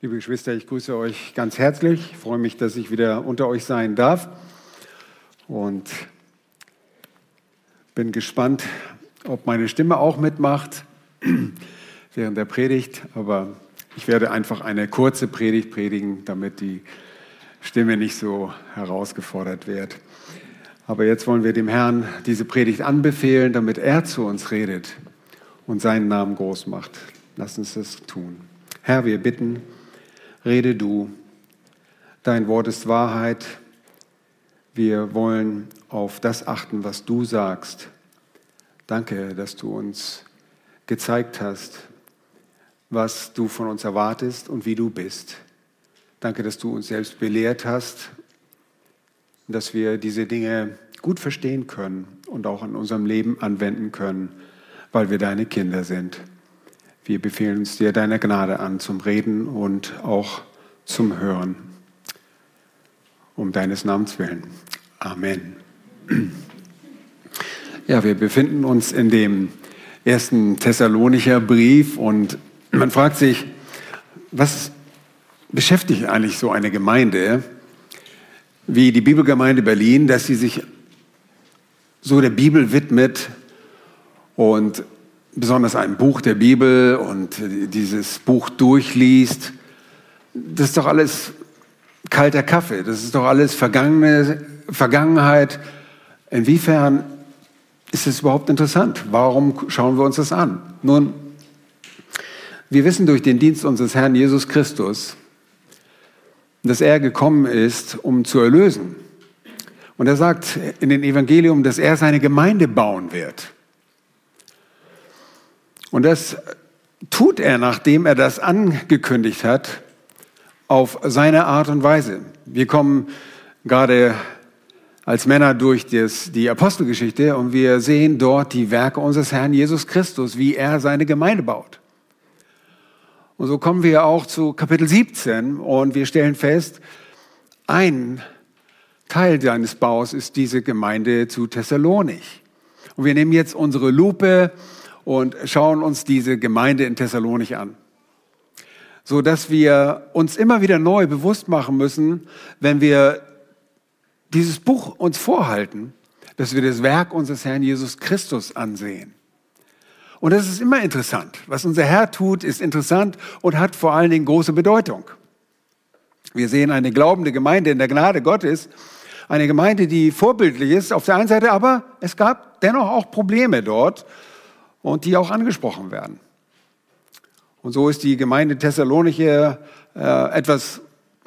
Liebe Geschwister, ich grüße euch ganz herzlich. Ich freue mich, dass ich wieder unter euch sein darf. Und bin gespannt, ob meine Stimme auch mitmacht während der Predigt. Aber ich werde einfach eine kurze Predigt predigen, damit die Stimme nicht so herausgefordert wird. Aber jetzt wollen wir dem Herrn diese Predigt anbefehlen, damit er zu uns redet und seinen Namen groß macht. Lass uns das tun. Herr, wir bitten, rede du. Dein Wort ist Wahrheit. Wir wollen auf das achten, was du sagst. Danke, dass du uns gezeigt hast, was du von uns erwartest und wie du bist. Danke, dass du uns selbst belehrt hast, dass wir diese Dinge gut verstehen können und auch in unserem Leben anwenden können, weil wir deine Kinder sind. Wir befehlen uns dir deiner Gnade an zum Reden und auch zum Hören. Um deines Namens willen. Amen. Ja, wir befinden uns in dem ersten Thessalonicher Brief und man fragt sich, was beschäftigt eigentlich so eine Gemeinde wie die Bibelgemeinde Berlin, dass sie sich so der Bibel widmet und besonders ein Buch der Bibel und dieses Buch durchliest, das ist doch alles kalter Kaffee, das ist doch alles vergangene Vergangenheit. Inwiefern ist es überhaupt interessant? Warum schauen wir uns das an? Nun, wir wissen durch den Dienst unseres Herrn Jesus Christus, dass er gekommen ist, um zu erlösen. Und er sagt in den Evangelium, dass er seine Gemeinde bauen wird. Und das tut er, nachdem er das angekündigt hat, auf seine Art und Weise. Wir kommen gerade als Männer durch das, die Apostelgeschichte und wir sehen dort die Werke unseres Herrn Jesus Christus, wie er seine Gemeinde baut. Und so kommen wir auch zu Kapitel 17 und wir stellen fest, ein Teil seines Baus ist diese Gemeinde zu Thessalonich. Und wir nehmen jetzt unsere Lupe und schauen uns diese Gemeinde in Thessalonich an. So dass wir uns immer wieder neu bewusst machen müssen, wenn wir dieses Buch uns vorhalten, dass wir das Werk unseres Herrn Jesus Christus ansehen. Und das ist immer interessant. Was unser Herr tut, ist interessant und hat vor allen Dingen große Bedeutung. Wir sehen eine glaubende Gemeinde in der Gnade Gottes, eine Gemeinde, die vorbildlich ist auf der einen Seite, aber es gab dennoch auch Probleme dort und die auch angesprochen werden. Und so ist die Gemeinde Thessalonich äh, etwas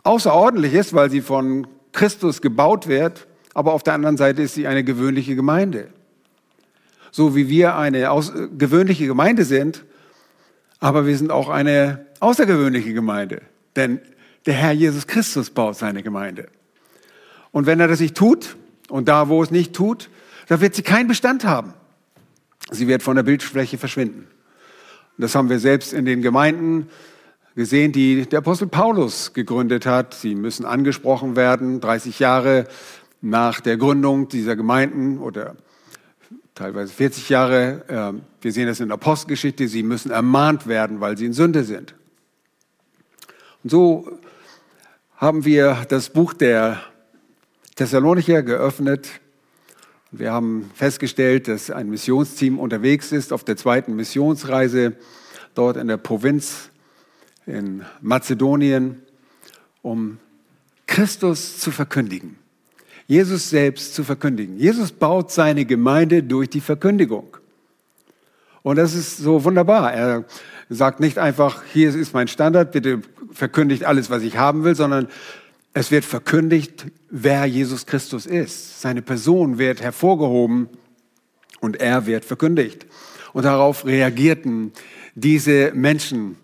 Außerordentliches, weil sie von Christus gebaut wird, aber auf der anderen Seite ist sie eine gewöhnliche Gemeinde. So wie wir eine aus, gewöhnliche Gemeinde sind, aber wir sind auch eine außergewöhnliche Gemeinde. Denn der Herr Jesus Christus baut seine Gemeinde. Und wenn er das nicht tut, und da, wo es nicht tut, da wird sie keinen Bestand haben. Sie wird von der Bildfläche verschwinden. Das haben wir selbst in den Gemeinden gesehen, die der Apostel Paulus gegründet hat. Sie müssen angesprochen werden, 30 Jahre nach der Gründung dieser Gemeinden oder teilweise 40 Jahre. Ähm, wir sehen das in der Apostelgeschichte. Sie müssen ermahnt werden, weil sie in Sünde sind. Und so haben wir das Buch der Thessalonicher geöffnet wir haben festgestellt, dass ein Missionsteam unterwegs ist auf der zweiten Missionsreise dort in der Provinz in Mazedonien, um Christus zu verkündigen. Jesus selbst zu verkündigen. Jesus baut seine Gemeinde durch die Verkündigung. Und das ist so wunderbar. Er sagt nicht einfach, hier ist mein Standard, bitte verkündigt alles, was ich haben will, sondern es wird verkündigt, wer Jesus Christus ist. Seine Person wird hervorgehoben und er wird verkündigt. Und darauf reagierten diese Menschen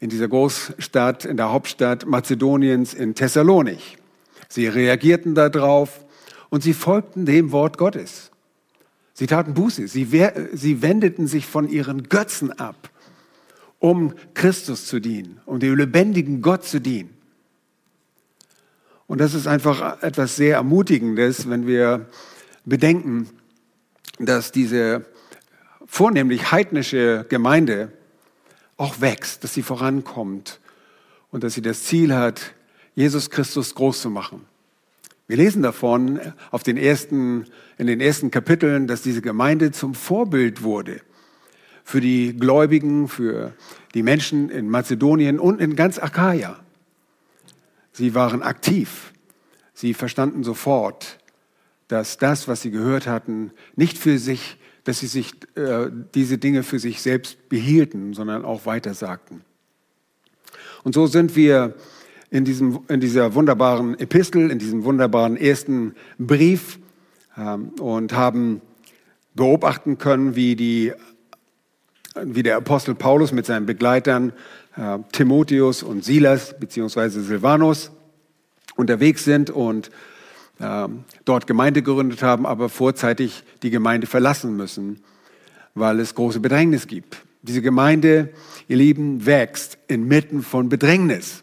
in dieser Großstadt, in der Hauptstadt Mazedoniens, in Thessalonich. Sie reagierten darauf und sie folgten dem Wort Gottes. Sie taten Buße, sie, sie wendeten sich von ihren Götzen ab, um Christus zu dienen, um dem lebendigen Gott zu dienen. Und das ist einfach etwas sehr Ermutigendes, wenn wir bedenken, dass diese vornehmlich heidnische Gemeinde auch wächst, dass sie vorankommt und dass sie das Ziel hat, Jesus Christus groß zu machen. Wir lesen davon auf den ersten, in den ersten Kapiteln, dass diese Gemeinde zum Vorbild wurde für die Gläubigen, für die Menschen in Mazedonien und in ganz Achaia. Sie waren aktiv. Sie verstanden sofort, dass das, was sie gehört hatten, nicht für sich, dass sie sich äh, diese Dinge für sich selbst behielten, sondern auch weitersagten. Und so sind wir in, diesem, in dieser wunderbaren Epistel, in diesem wunderbaren ersten Brief ähm, und haben beobachten können, wie, die, wie der Apostel Paulus mit seinen Begleitern äh, Timotheus und Silas beziehungsweise Silvanus unterwegs sind und äh, dort Gemeinde gegründet haben, aber vorzeitig die Gemeinde verlassen müssen, weil es große Bedrängnis gibt. Diese Gemeinde, ihr Lieben, wächst inmitten von Bedrängnis.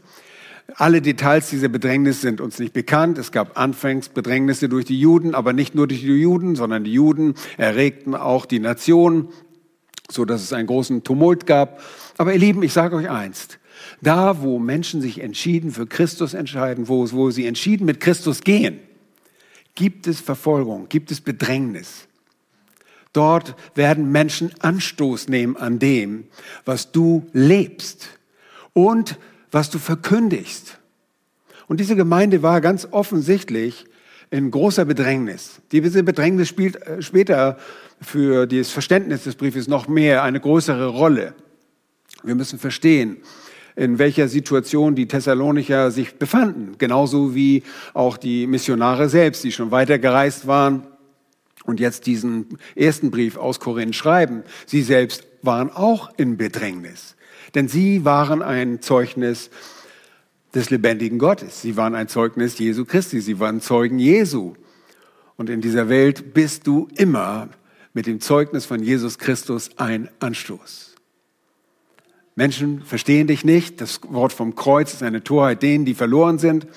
Alle Details dieser Bedrängnis sind uns nicht bekannt. Es gab anfangs Bedrängnisse durch die Juden, aber nicht nur durch die Juden, sondern die Juden erregten auch die Nation, so dass es einen großen Tumult gab. Aber ihr Lieben, ich sage euch einst, da, wo Menschen sich entschieden für Christus entscheiden, wo, wo sie entschieden mit Christus gehen, gibt es Verfolgung, gibt es Bedrängnis. Dort werden Menschen Anstoß nehmen an dem, was du lebst und was du verkündigst. Und diese Gemeinde war ganz offensichtlich in großer Bedrängnis. Diese Bedrängnis spielt äh, später für das Verständnis des Briefes noch mehr eine größere Rolle. Wir müssen verstehen, in welcher Situation die Thessalonicher sich befanden, genauso wie auch die Missionare selbst, die schon weiter gereist waren und jetzt diesen ersten Brief aus Korinth schreiben. Sie selbst waren auch in Bedrängnis, denn sie waren ein Zeugnis des lebendigen Gottes. Sie waren ein Zeugnis Jesu Christi. Sie waren Zeugen Jesu. Und in dieser Welt bist du immer mit dem Zeugnis von Jesus Christus ein Anstoß. Menschen verstehen dich nicht. Das Wort vom Kreuz ist eine Torheit denen, die verloren sind.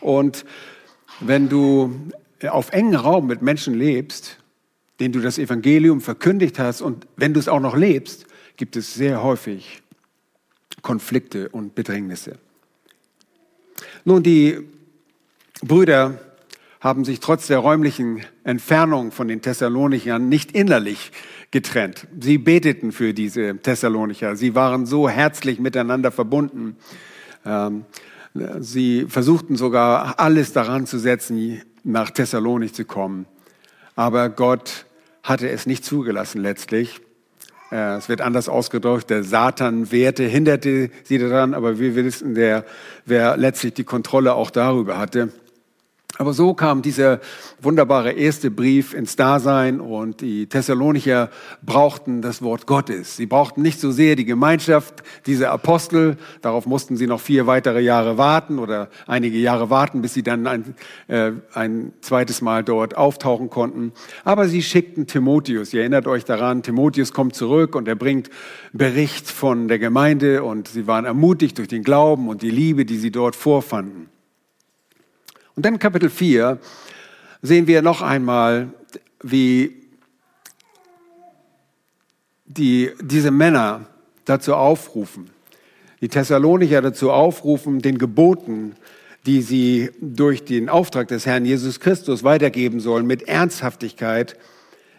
Und wenn du auf engen Raum mit Menschen lebst, denen du das Evangelium verkündigt hast und wenn du es auch noch lebst, gibt es sehr häufig Konflikte und Bedrängnisse. Nun, die Brüder haben sich trotz der räumlichen Entfernung von den Thessalonichern nicht innerlich getrennt. Sie beteten für diese Thessalonicher. Sie waren so herzlich miteinander verbunden. Ähm, sie versuchten sogar alles daran zu setzen, nach Thessalonich zu kommen. Aber Gott hatte es nicht zugelassen letztlich. Äh, es wird anders ausgedrückt, der Satan wehrte, hinderte sie daran, aber wir wissen, der, wer letztlich die Kontrolle auch darüber hatte. Aber so kam dieser wunderbare erste Brief ins Dasein und die Thessalonicher brauchten das Wort Gottes. Sie brauchten nicht so sehr die Gemeinschaft dieser Apostel, darauf mussten sie noch vier weitere Jahre warten oder einige Jahre warten, bis sie dann ein, äh, ein zweites Mal dort auftauchen konnten. Aber sie schickten Timotheus. Ihr erinnert euch daran, Timotheus kommt zurück und er bringt Bericht von der Gemeinde und sie waren ermutigt durch den Glauben und die Liebe, die sie dort vorfanden. Und dann Kapitel 4 sehen wir noch einmal, wie die, diese Männer dazu aufrufen, die Thessalonicher dazu aufrufen, den Geboten, die sie durch den Auftrag des Herrn Jesus Christus weitergeben sollen, mit Ernsthaftigkeit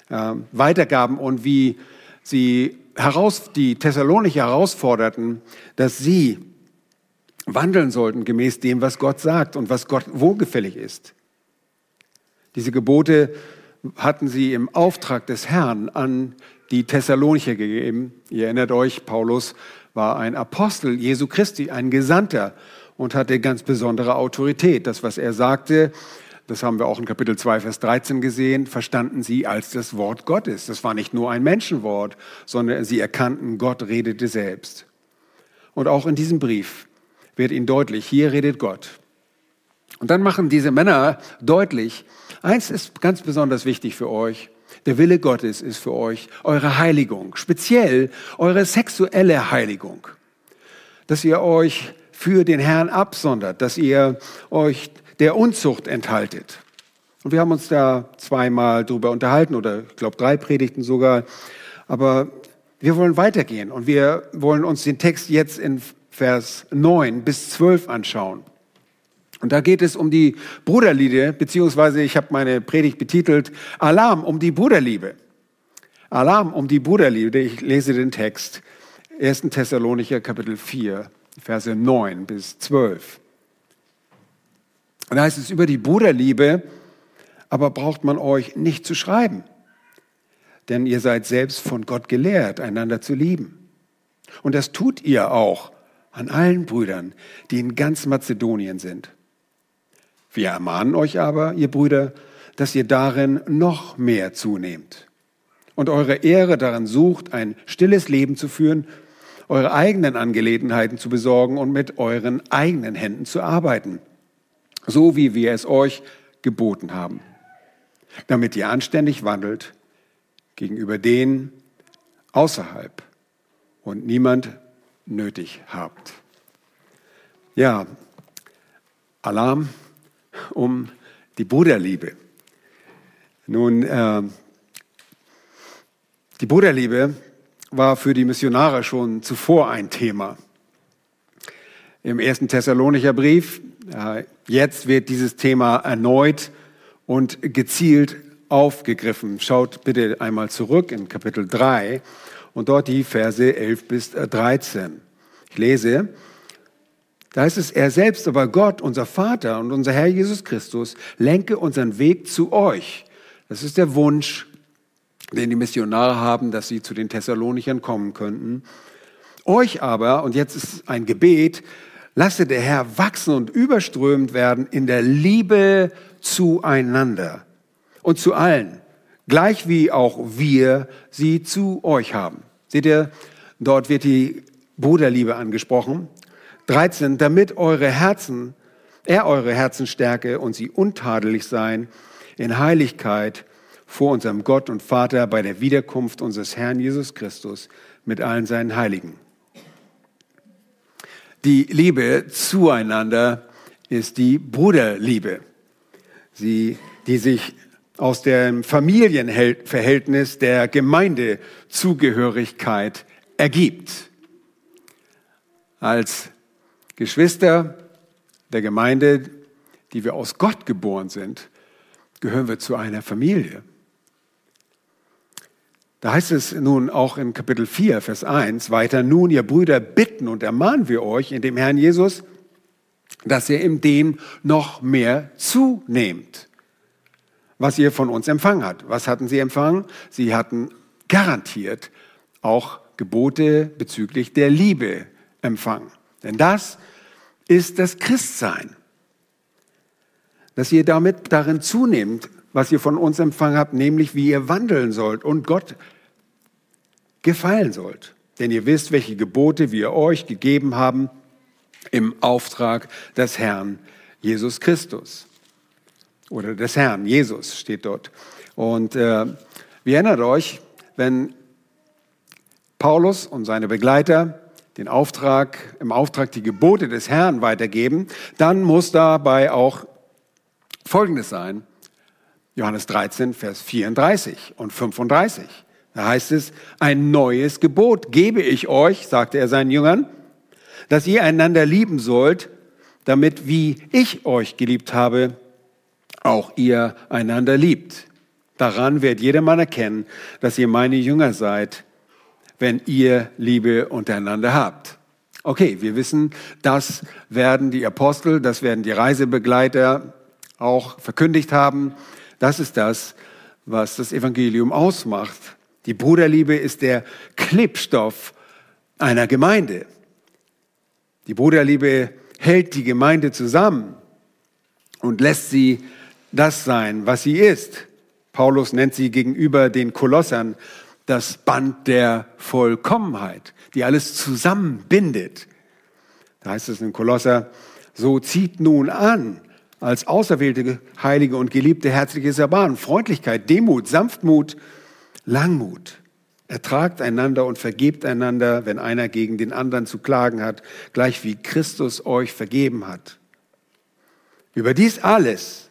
äh, weitergaben und wie sie heraus, die Thessalonicher herausforderten, dass sie wandeln sollten gemäß dem, was Gott sagt und was Gott wohlgefällig ist. Diese Gebote hatten sie im Auftrag des Herrn an die Thessalonicher gegeben. Ihr erinnert euch, Paulus war ein Apostel Jesu Christi, ein Gesandter und hatte ganz besondere Autorität. Das, was er sagte, das haben wir auch in Kapitel 2, Vers 13 gesehen, verstanden sie als das Wort Gottes. Das war nicht nur ein Menschenwort, sondern sie erkannten, Gott redete selbst. Und auch in diesem Brief wird ihnen deutlich, hier redet Gott. Und dann machen diese Männer deutlich, eins ist ganz besonders wichtig für euch. Der Wille Gottes ist für euch eure Heiligung, speziell eure sexuelle Heiligung. Dass ihr euch für den Herrn absondert, dass ihr euch der Unzucht enthaltet. Und wir haben uns da zweimal drüber unterhalten oder ich glaube drei Predigten sogar. Aber wir wollen weitergehen und wir wollen uns den Text jetzt in Vers 9 bis 12 anschauen. Und da geht es um die Bruderliebe, beziehungsweise ich habe meine Predigt betitelt Alarm um die Bruderliebe. Alarm um die Bruderliebe. Ich lese den Text. 1. Thessalonicher Kapitel 4, Verse 9 bis 12. Und da heißt es über die Bruderliebe, aber braucht man euch nicht zu schreiben. Denn ihr seid selbst von Gott gelehrt, einander zu lieben. Und das tut ihr auch an allen Brüdern, die in ganz Mazedonien sind. Wir ermahnen euch aber, ihr Brüder, dass ihr darin noch mehr zunehmt und eure Ehre darin sucht, ein stilles Leben zu führen, eure eigenen Angelegenheiten zu besorgen und mit euren eigenen Händen zu arbeiten, so wie wir es euch geboten haben, damit ihr anständig wandelt gegenüber denen außerhalb und niemand nötig habt. Ja, Alarm um die Bruderliebe. Nun, äh, die Bruderliebe war für die Missionare schon zuvor ein Thema. Im ersten Thessalonicher Brief, äh, jetzt wird dieses Thema erneut und gezielt aufgegriffen. Schaut bitte einmal zurück in Kapitel 3 und dort die Verse 11 bis 13. Ich lese, da heißt es, er selbst, aber Gott, unser Vater und unser Herr Jesus Christus, lenke unseren Weg zu euch. Das ist der Wunsch, den die Missionare haben, dass sie zu den Thessalonichern kommen könnten. Euch aber, und jetzt ist ein Gebet, lasse der Herr wachsen und überströmt werden in der Liebe zueinander und zu allen, gleich wie auch wir sie zu euch haben. Seht ihr, dort wird die Bruderliebe angesprochen. 13, damit eure Herzen, er eure Herzen stärke und sie untadelig sein in Heiligkeit vor unserem Gott und Vater bei der Wiederkunft unseres Herrn Jesus Christus mit allen seinen Heiligen. Die Liebe zueinander ist die Bruderliebe, sie, die sich aus dem Familienverhältnis der Gemeindezugehörigkeit ergibt. Als Geschwister der Gemeinde, die wir aus Gott geboren sind, gehören wir zu einer Familie. Da heißt es nun auch in Kapitel 4, Vers 1 weiter, nun ihr Brüder bitten und ermahnen wir euch in dem Herrn Jesus, dass ihr in dem noch mehr zunehmt was ihr von uns empfangen habt. Was hatten sie empfangen? Sie hatten garantiert auch Gebote bezüglich der Liebe empfangen. Denn das ist das Christsein. Dass ihr damit darin zunehmt, was ihr von uns empfangen habt, nämlich wie ihr wandeln sollt und Gott gefallen sollt. Denn ihr wisst, welche Gebote wir euch gegeben haben im Auftrag des Herrn Jesus Christus oder des Herrn, Jesus steht dort. Und äh, wir erinnert euch, wenn Paulus und seine Begleiter den Auftrag, im Auftrag die Gebote des Herrn weitergeben, dann muss dabei auch Folgendes sein. Johannes 13, Vers 34 und 35. Da heißt es, ein neues Gebot gebe ich euch, sagte er seinen Jüngern, dass ihr einander lieben sollt, damit wie ich euch geliebt habe, auch ihr einander liebt. Daran wird jedermann erkennen, dass ihr meine Jünger seid, wenn ihr Liebe untereinander habt. Okay, wir wissen, das werden die Apostel, das werden die Reisebegleiter auch verkündigt haben. Das ist das, was das Evangelium ausmacht. Die Bruderliebe ist der Klebstoff einer Gemeinde. Die Bruderliebe hält die Gemeinde zusammen und lässt sie das sein, was sie ist. Paulus nennt sie gegenüber den Kolossern das Band der Vollkommenheit, die alles zusammenbindet. Da heißt es in Kolosser, so zieht nun an, als auserwählte, heilige und geliebte herzliches Erbarmen, Freundlichkeit, Demut, Sanftmut, Langmut. Ertragt einander und vergebt einander, wenn einer gegen den anderen zu klagen hat, gleich wie Christus euch vergeben hat. Über dies alles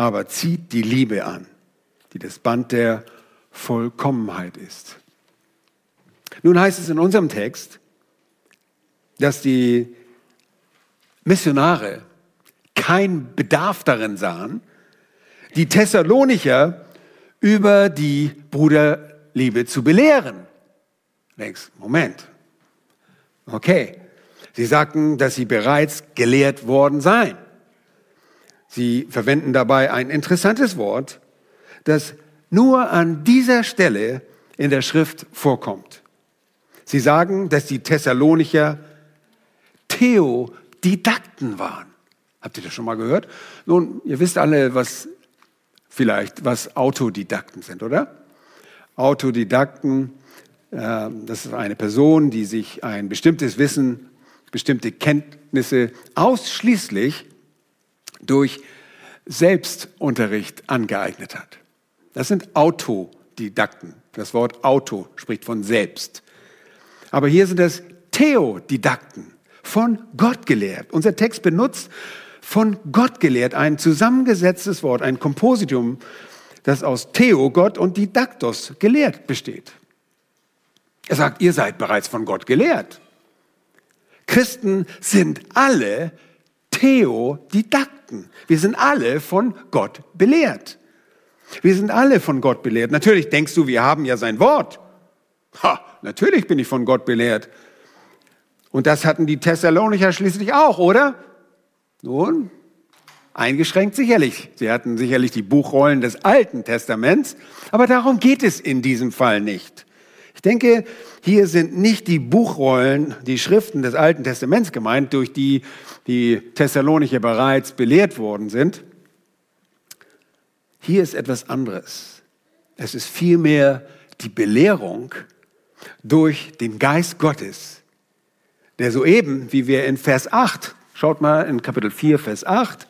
aber zieht die Liebe an, die das Band der Vollkommenheit ist. Nun heißt es in unserem Text, dass die Missionare keinen Bedarf darin sahen, die Thessalonicher über die Bruderliebe zu belehren. Denkst, Moment. Okay. Sie sagten, dass sie bereits gelehrt worden seien. Sie verwenden dabei ein interessantes Wort, das nur an dieser Stelle in der Schrift vorkommt. Sie sagen, dass die Thessalonicher Theodidakten waren. Habt ihr das schon mal gehört? Nun, ihr wisst alle, was vielleicht, was Autodidakten sind, oder? Autodidakten, äh, das ist eine Person, die sich ein bestimmtes Wissen, bestimmte Kenntnisse ausschließlich durch Selbstunterricht angeeignet hat. Das sind Autodidakten. Das Wort Auto spricht von selbst. Aber hier sind es Theodidakten, von Gott gelehrt. Unser Text benutzt von Gott gelehrt ein zusammengesetztes Wort, ein Kompositum, das aus Theo, Gott und Didaktos gelehrt besteht. Er sagt, ihr seid bereits von Gott gelehrt. Christen sind alle Theodidakten. Wir sind alle von Gott belehrt. Wir sind alle von Gott belehrt. Natürlich denkst du, wir haben ja sein Wort. Ha, natürlich bin ich von Gott belehrt. Und das hatten die Thessalonicher schließlich auch, oder? Nun, eingeschränkt sicherlich. Sie hatten sicherlich die Buchrollen des Alten Testaments, aber darum geht es in diesem Fall nicht. Ich denke, hier sind nicht die Buchrollen, die Schriften des Alten Testaments gemeint, durch die die Thessalonicher bereits belehrt worden sind. Hier ist etwas anderes. Es ist vielmehr die Belehrung durch den Geist Gottes, der soeben, wie wir in Vers 8, schaut mal in Kapitel 4, Vers 8,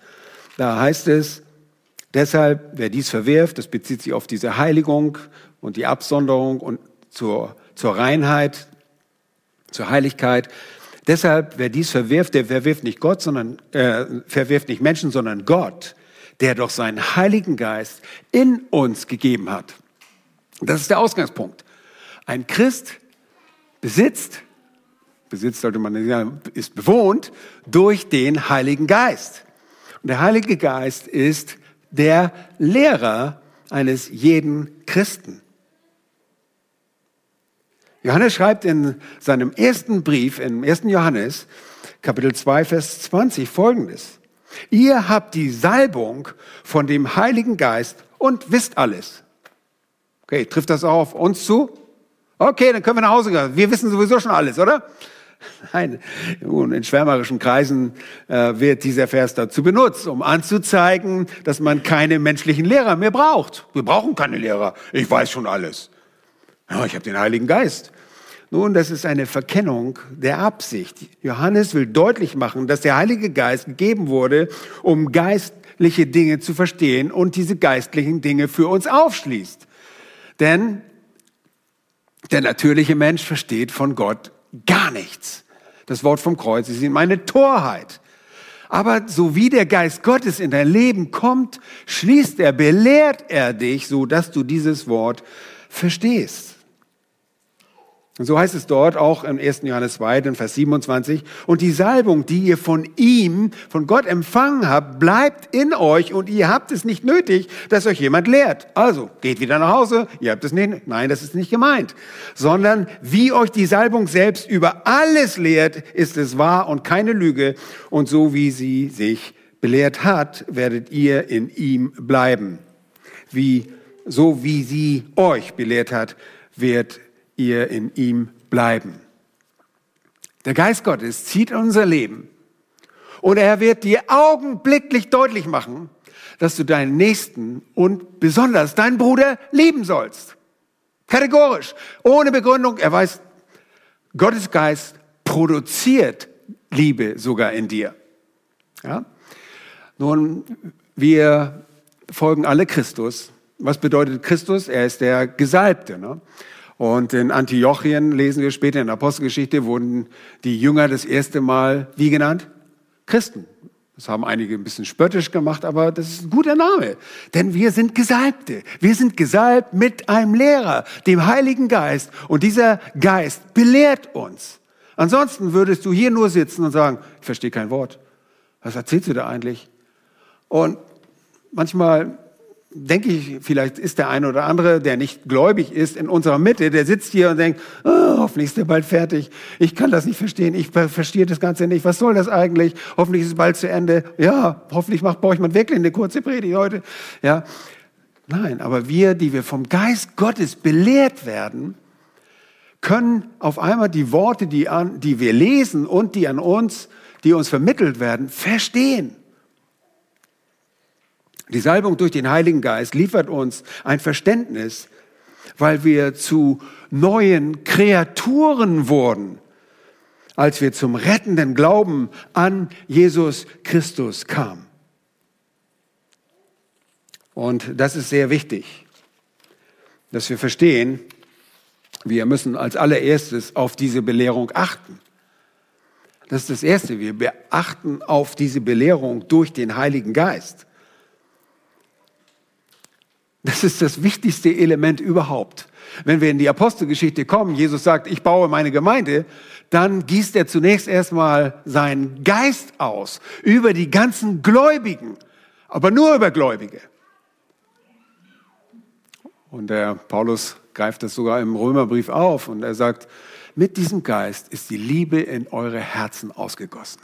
da heißt es, deshalb, wer dies verwirft, das bezieht sich auf diese Heiligung und die Absonderung und zur, zur Reinheit, zur Heiligkeit. Deshalb, wer dies verwirft, der verwirft nicht Gott, sondern äh, verwirft nicht Menschen, sondern Gott, der doch seinen Heiligen Geist in uns gegeben hat. Das ist der Ausgangspunkt. Ein Christ besitzt, besitzt sollte man sagen, ist bewohnt durch den Heiligen Geist. Und der Heilige Geist ist der Lehrer eines jeden Christen. Johannes schreibt in seinem ersten Brief, im ersten Johannes, Kapitel 2, Vers 20 folgendes. Ihr habt die Salbung von dem Heiligen Geist und wisst alles. Okay, trifft das auch auf uns zu? Okay, dann können wir nach Hause gehen. Wir wissen sowieso schon alles, oder? Nein, in schwärmerischen Kreisen äh, wird dieser Vers dazu benutzt, um anzuzeigen, dass man keine menschlichen Lehrer mehr braucht. Wir brauchen keine Lehrer. Ich weiß schon alles. Ja, ich habe den Heiligen Geist. Nun, das ist eine Verkennung der Absicht. Johannes will deutlich machen, dass der Heilige Geist gegeben wurde, um geistliche Dinge zu verstehen und diese geistlichen Dinge für uns aufschließt. Denn der natürliche Mensch versteht von Gott gar nichts. Das Wort vom Kreuz ist ihm eine Torheit. Aber so wie der Geist Gottes in dein Leben kommt, schließt er, belehrt er dich, so dass du dieses Wort verstehst. Und so heißt es dort auch im 1. Johannes 2, in Vers 27, und die Salbung, die ihr von ihm, von Gott empfangen habt, bleibt in euch und ihr habt es nicht nötig, dass euch jemand lehrt. Also, geht wieder nach Hause, ihr habt es nicht, nein, das ist nicht gemeint, sondern wie euch die Salbung selbst über alles lehrt, ist es wahr und keine Lüge und so wie sie sich belehrt hat, werdet ihr in ihm bleiben. Wie, so wie sie euch belehrt hat, wird ihr in ihm bleiben. Der Geist Gottes zieht unser Leben und er wird dir augenblicklich deutlich machen, dass du deinen Nächsten und besonders deinen Bruder lieben sollst. Kategorisch, ohne Begründung. Er weiß, Gottes Geist produziert Liebe sogar in dir. Ja? Nun, wir folgen alle Christus. Was bedeutet Christus? Er ist der Gesalbte. Ne? Und in Antiochien lesen wir später in der Apostelgeschichte, wurden die Jünger das erste Mal wie genannt? Christen. Das haben einige ein bisschen spöttisch gemacht, aber das ist ein guter Name. Denn wir sind Gesalbte. Wir sind gesalbt mit einem Lehrer, dem Heiligen Geist. Und dieser Geist belehrt uns. Ansonsten würdest du hier nur sitzen und sagen, ich verstehe kein Wort. Was erzählst du da eigentlich? Und manchmal denke ich, vielleicht ist der eine oder andere, der nicht gläubig ist, in unserer Mitte, der sitzt hier und denkt, oh, hoffentlich ist er bald fertig. Ich kann das nicht verstehen. Ich verstehe das Ganze nicht. Was soll das eigentlich? Hoffentlich ist es bald zu Ende. Ja, hoffentlich macht Borchmann wirklich eine kurze Predigt heute. Ja. Nein, aber wir, die wir vom Geist Gottes belehrt werden, können auf einmal die Worte, die, an, die wir lesen und die an uns, die uns vermittelt werden, verstehen. Die Salbung durch den Heiligen Geist liefert uns ein Verständnis, weil wir zu neuen Kreaturen wurden, als wir zum rettenden Glauben an Jesus Christus kamen. Und das ist sehr wichtig, dass wir verstehen, wir müssen als allererstes auf diese Belehrung achten. Das ist das Erste. Wir beachten auf diese Belehrung durch den Heiligen Geist. Das ist das wichtigste Element überhaupt. Wenn wir in die Apostelgeschichte kommen, Jesus sagt, ich baue meine Gemeinde, dann gießt er zunächst erstmal seinen Geist aus über die ganzen Gläubigen, aber nur über Gläubige. Und der Paulus greift das sogar im Römerbrief auf und er sagt, mit diesem Geist ist die Liebe in eure Herzen ausgegossen.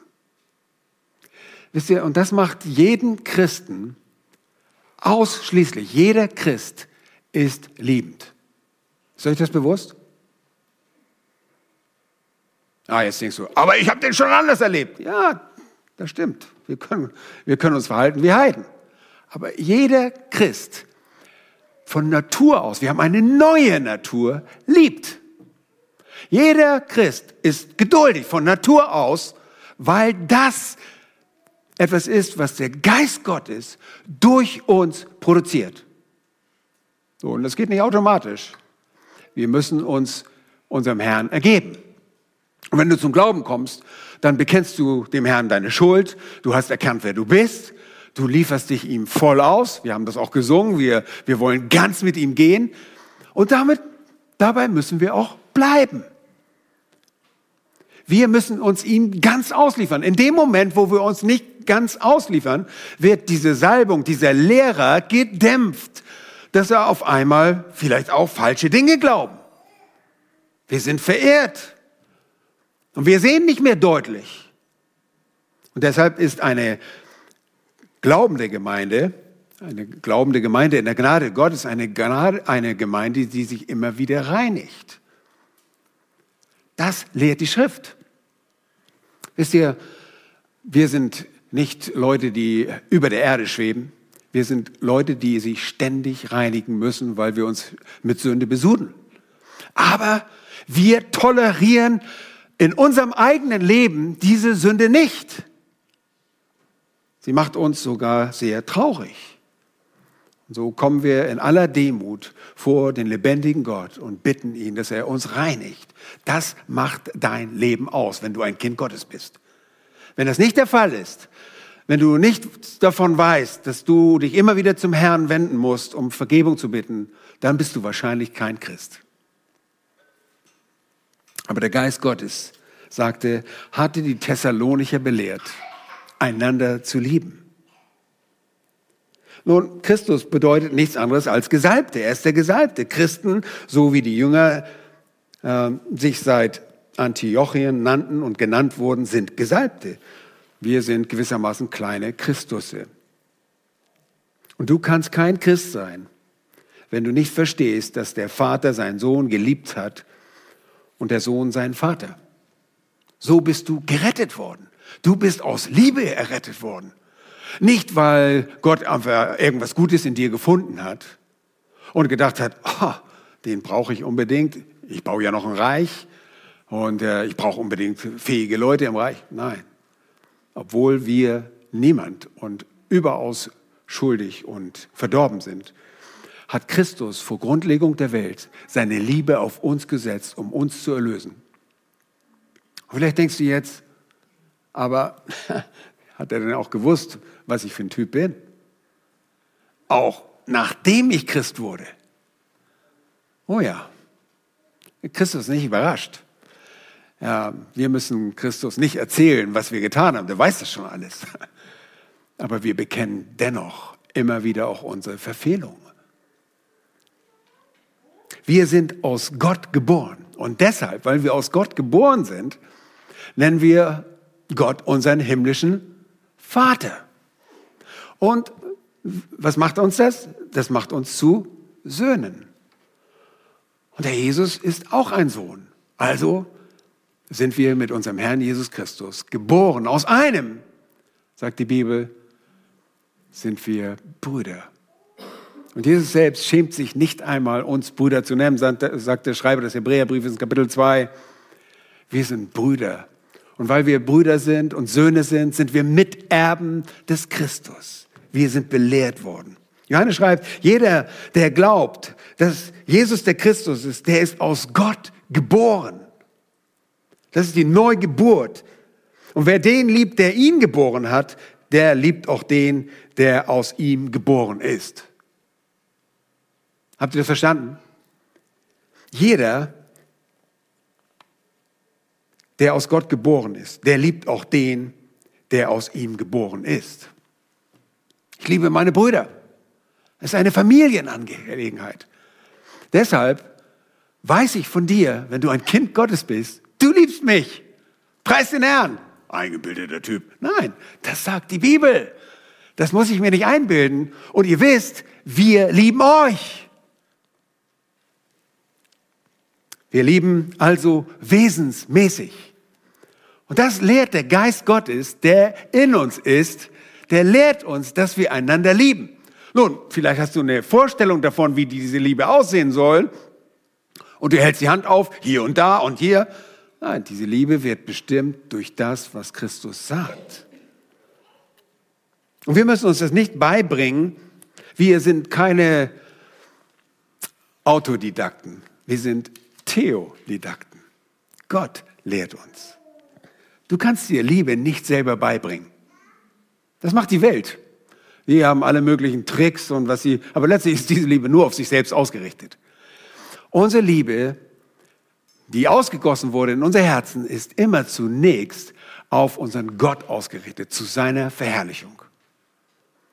Wisst ihr, und das macht jeden Christen Ausschließlich jeder Christ ist liebend. Ist euch das bewusst? Ah, jetzt denkst du, aber ich habe den schon anders erlebt. Ja, das stimmt. Wir können, wir können uns verhalten wie Heiden. Aber jeder Christ von Natur aus, wir haben eine neue Natur, liebt. Jeder Christ ist geduldig von Natur aus, weil das etwas ist, was der Geist Gottes durch uns produziert. So, und das geht nicht automatisch. Wir müssen uns unserem Herrn ergeben. Und wenn du zum Glauben kommst, dann bekennst du dem Herrn deine Schuld, du hast erkannt, wer du bist, du lieferst dich ihm voll aus, wir haben das auch gesungen, wir, wir wollen ganz mit ihm gehen und damit, dabei müssen wir auch bleiben. Wir müssen uns ihm ganz ausliefern. In dem Moment, wo wir uns nicht ganz ausliefern, wird diese Salbung, dieser Lehrer gedämpft, dass er auf einmal vielleicht auch falsche Dinge glauben. Wir sind verehrt und wir sehen nicht mehr deutlich. Und deshalb ist eine glaubende Gemeinde, eine glaubende Gemeinde in der Gnade Gottes, eine, Gnade, eine Gemeinde, die sich immer wieder reinigt. Das lehrt die Schrift. Wisst ihr, wir sind nicht Leute, die über der Erde schweben. Wir sind Leute, die sich ständig reinigen müssen, weil wir uns mit Sünde besudeln. Aber wir tolerieren in unserem eigenen Leben diese Sünde nicht. Sie macht uns sogar sehr traurig. So kommen wir in aller Demut vor den lebendigen Gott und bitten ihn, dass er uns reinigt. Das macht dein Leben aus, wenn du ein Kind Gottes bist. Wenn das nicht der Fall ist, wenn du nicht davon weißt, dass du dich immer wieder zum Herrn wenden musst, um Vergebung zu bitten, dann bist du wahrscheinlich kein Christ. Aber der Geist Gottes sagte, hatte die Thessalonicher belehrt, einander zu lieben. Nun, Christus bedeutet nichts anderes als Gesalbte. Er ist der Gesalbte. Christen, so wie die Jünger äh, sich seit Antiochien nannten und genannt wurden, sind Gesalbte. Wir sind gewissermaßen kleine Christusse. Und du kannst kein Christ sein, wenn du nicht verstehst, dass der Vater seinen Sohn geliebt hat und der Sohn seinen Vater. So bist du gerettet worden. Du bist aus Liebe errettet worden. Nicht, weil Gott einfach irgendwas Gutes in dir gefunden hat und gedacht hat, oh, den brauche ich unbedingt. Ich baue ja noch ein Reich und äh, ich brauche unbedingt fähige Leute im Reich. Nein, obwohl wir niemand und überaus schuldig und verdorben sind, hat Christus vor Grundlegung der Welt seine Liebe auf uns gesetzt, um uns zu erlösen. Und vielleicht denkst du jetzt, aber Hat er denn auch gewusst, was ich für ein Typ bin? Auch nachdem ich Christ wurde. Oh ja, Christus ist nicht überrascht. Ja, wir müssen Christus nicht erzählen, was wir getan haben. Der weiß das schon alles. Aber wir bekennen dennoch immer wieder auch unsere Verfehlungen. Wir sind aus Gott geboren. Und deshalb, weil wir aus Gott geboren sind, nennen wir Gott unseren himmlischen Vater. Und was macht uns das? Das macht uns zu Söhnen. Und der Jesus ist auch ein Sohn. Also sind wir mit unserem Herrn Jesus Christus geboren. Aus einem, sagt die Bibel, sind wir Brüder. Und Jesus selbst schämt sich nicht einmal, uns Brüder zu nennen, sagt der Schreiber des Hebräerbriefes in Kapitel 2. Wir sind Brüder. Und weil wir Brüder sind und Söhne sind, sind wir Miterben des Christus. Wir sind belehrt worden. Johannes schreibt, jeder, der glaubt, dass Jesus der Christus ist, der ist aus Gott geboren. Das ist die Neugeburt. Und wer den liebt, der ihn geboren hat, der liebt auch den, der aus ihm geboren ist. Habt ihr das verstanden? Jeder, der aus Gott geboren ist, der liebt auch den, der aus ihm geboren ist. Ich liebe meine Brüder. Es ist eine Familienangelegenheit. Deshalb weiß ich von dir, wenn du ein Kind Gottes bist, du liebst mich. Preis den Herrn. Eingebildeter Typ. Nein, das sagt die Bibel. Das muss ich mir nicht einbilden. Und ihr wisst, wir lieben euch. Wir lieben also wesensmäßig. Und das lehrt der Geist Gottes, der in uns ist, der lehrt uns, dass wir einander lieben. Nun, vielleicht hast du eine Vorstellung davon, wie diese Liebe aussehen soll. Und du hältst die Hand auf, hier und da und hier. Nein, diese Liebe wird bestimmt durch das, was Christus sagt. Und wir müssen uns das nicht beibringen. Wir sind keine Autodidakten. Wir sind Theodidakten. Gott lehrt uns. Du kannst dir Liebe nicht selber beibringen. Das macht die Welt. Die haben alle möglichen Tricks und was sie, aber letztlich ist diese Liebe nur auf sich selbst ausgerichtet. Unsere Liebe, die ausgegossen wurde in unser Herzen, ist immer zunächst auf unseren Gott ausgerichtet, zu seiner Verherrlichung.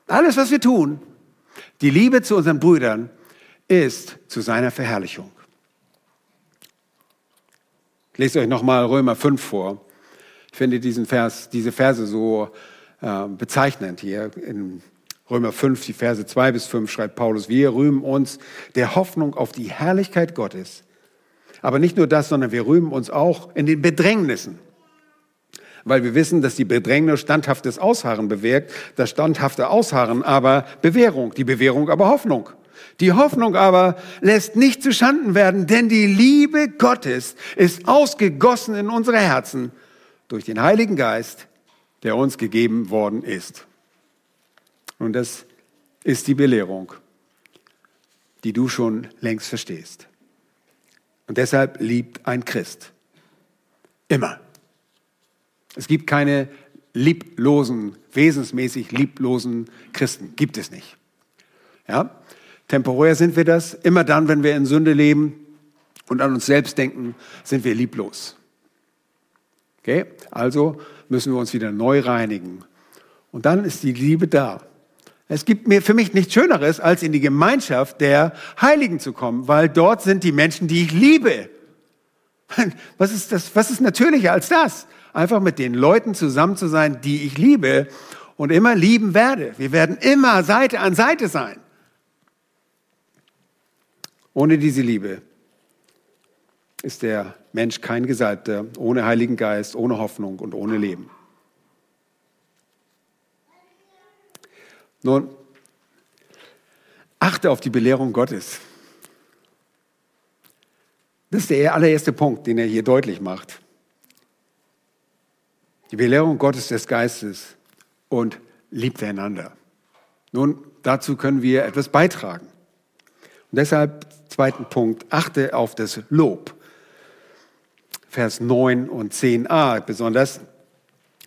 Alles, was wir tun, die Liebe zu unseren Brüdern, ist zu seiner Verherrlichung. Ich lese euch nochmal Römer 5 vor. Ich finde diesen Vers, diese Verse so äh, bezeichnend hier in Römer 5, die Verse 2 bis 5 schreibt Paulus, wir rühmen uns der Hoffnung auf die Herrlichkeit Gottes. Aber nicht nur das, sondern wir rühmen uns auch in den Bedrängnissen. Weil wir wissen, dass die Bedrängnis standhaftes Ausharren bewirkt, das standhafte Ausharren aber Bewährung, die Bewährung aber Hoffnung. Die Hoffnung aber lässt nicht zuschanden werden, denn die Liebe Gottes ist ausgegossen in unsere Herzen durch den Heiligen Geist, der uns gegeben worden ist. Und das ist die Belehrung, die du schon längst verstehst. Und deshalb liebt ein Christ immer. Es gibt keine lieblosen, wesensmäßig lieblosen Christen. Gibt es nicht. Ja? Temporär sind wir das. Immer dann, wenn wir in Sünde leben und an uns selbst denken, sind wir lieblos. Okay? Also müssen wir uns wieder neu reinigen. Und dann ist die Liebe da. Es gibt mir für mich nichts Schöneres, als in die Gemeinschaft der Heiligen zu kommen, weil dort sind die Menschen, die ich liebe. Was ist das? Was ist natürlicher als das? Einfach mit den Leuten zusammen zu sein, die ich liebe und immer lieben werde. Wir werden immer Seite an Seite sein. Ohne diese Liebe ist der Mensch kein Gesalbter, ohne Heiligen Geist, ohne Hoffnung und ohne Leben. Nun, achte auf die Belehrung Gottes. Das ist der allererste Punkt, den er hier deutlich macht. Die Belehrung Gottes des Geistes und liebt einander. Nun, dazu können wir etwas beitragen. Und deshalb, zweiten Punkt, achte auf das Lob. Vers 9 und 10a besonders.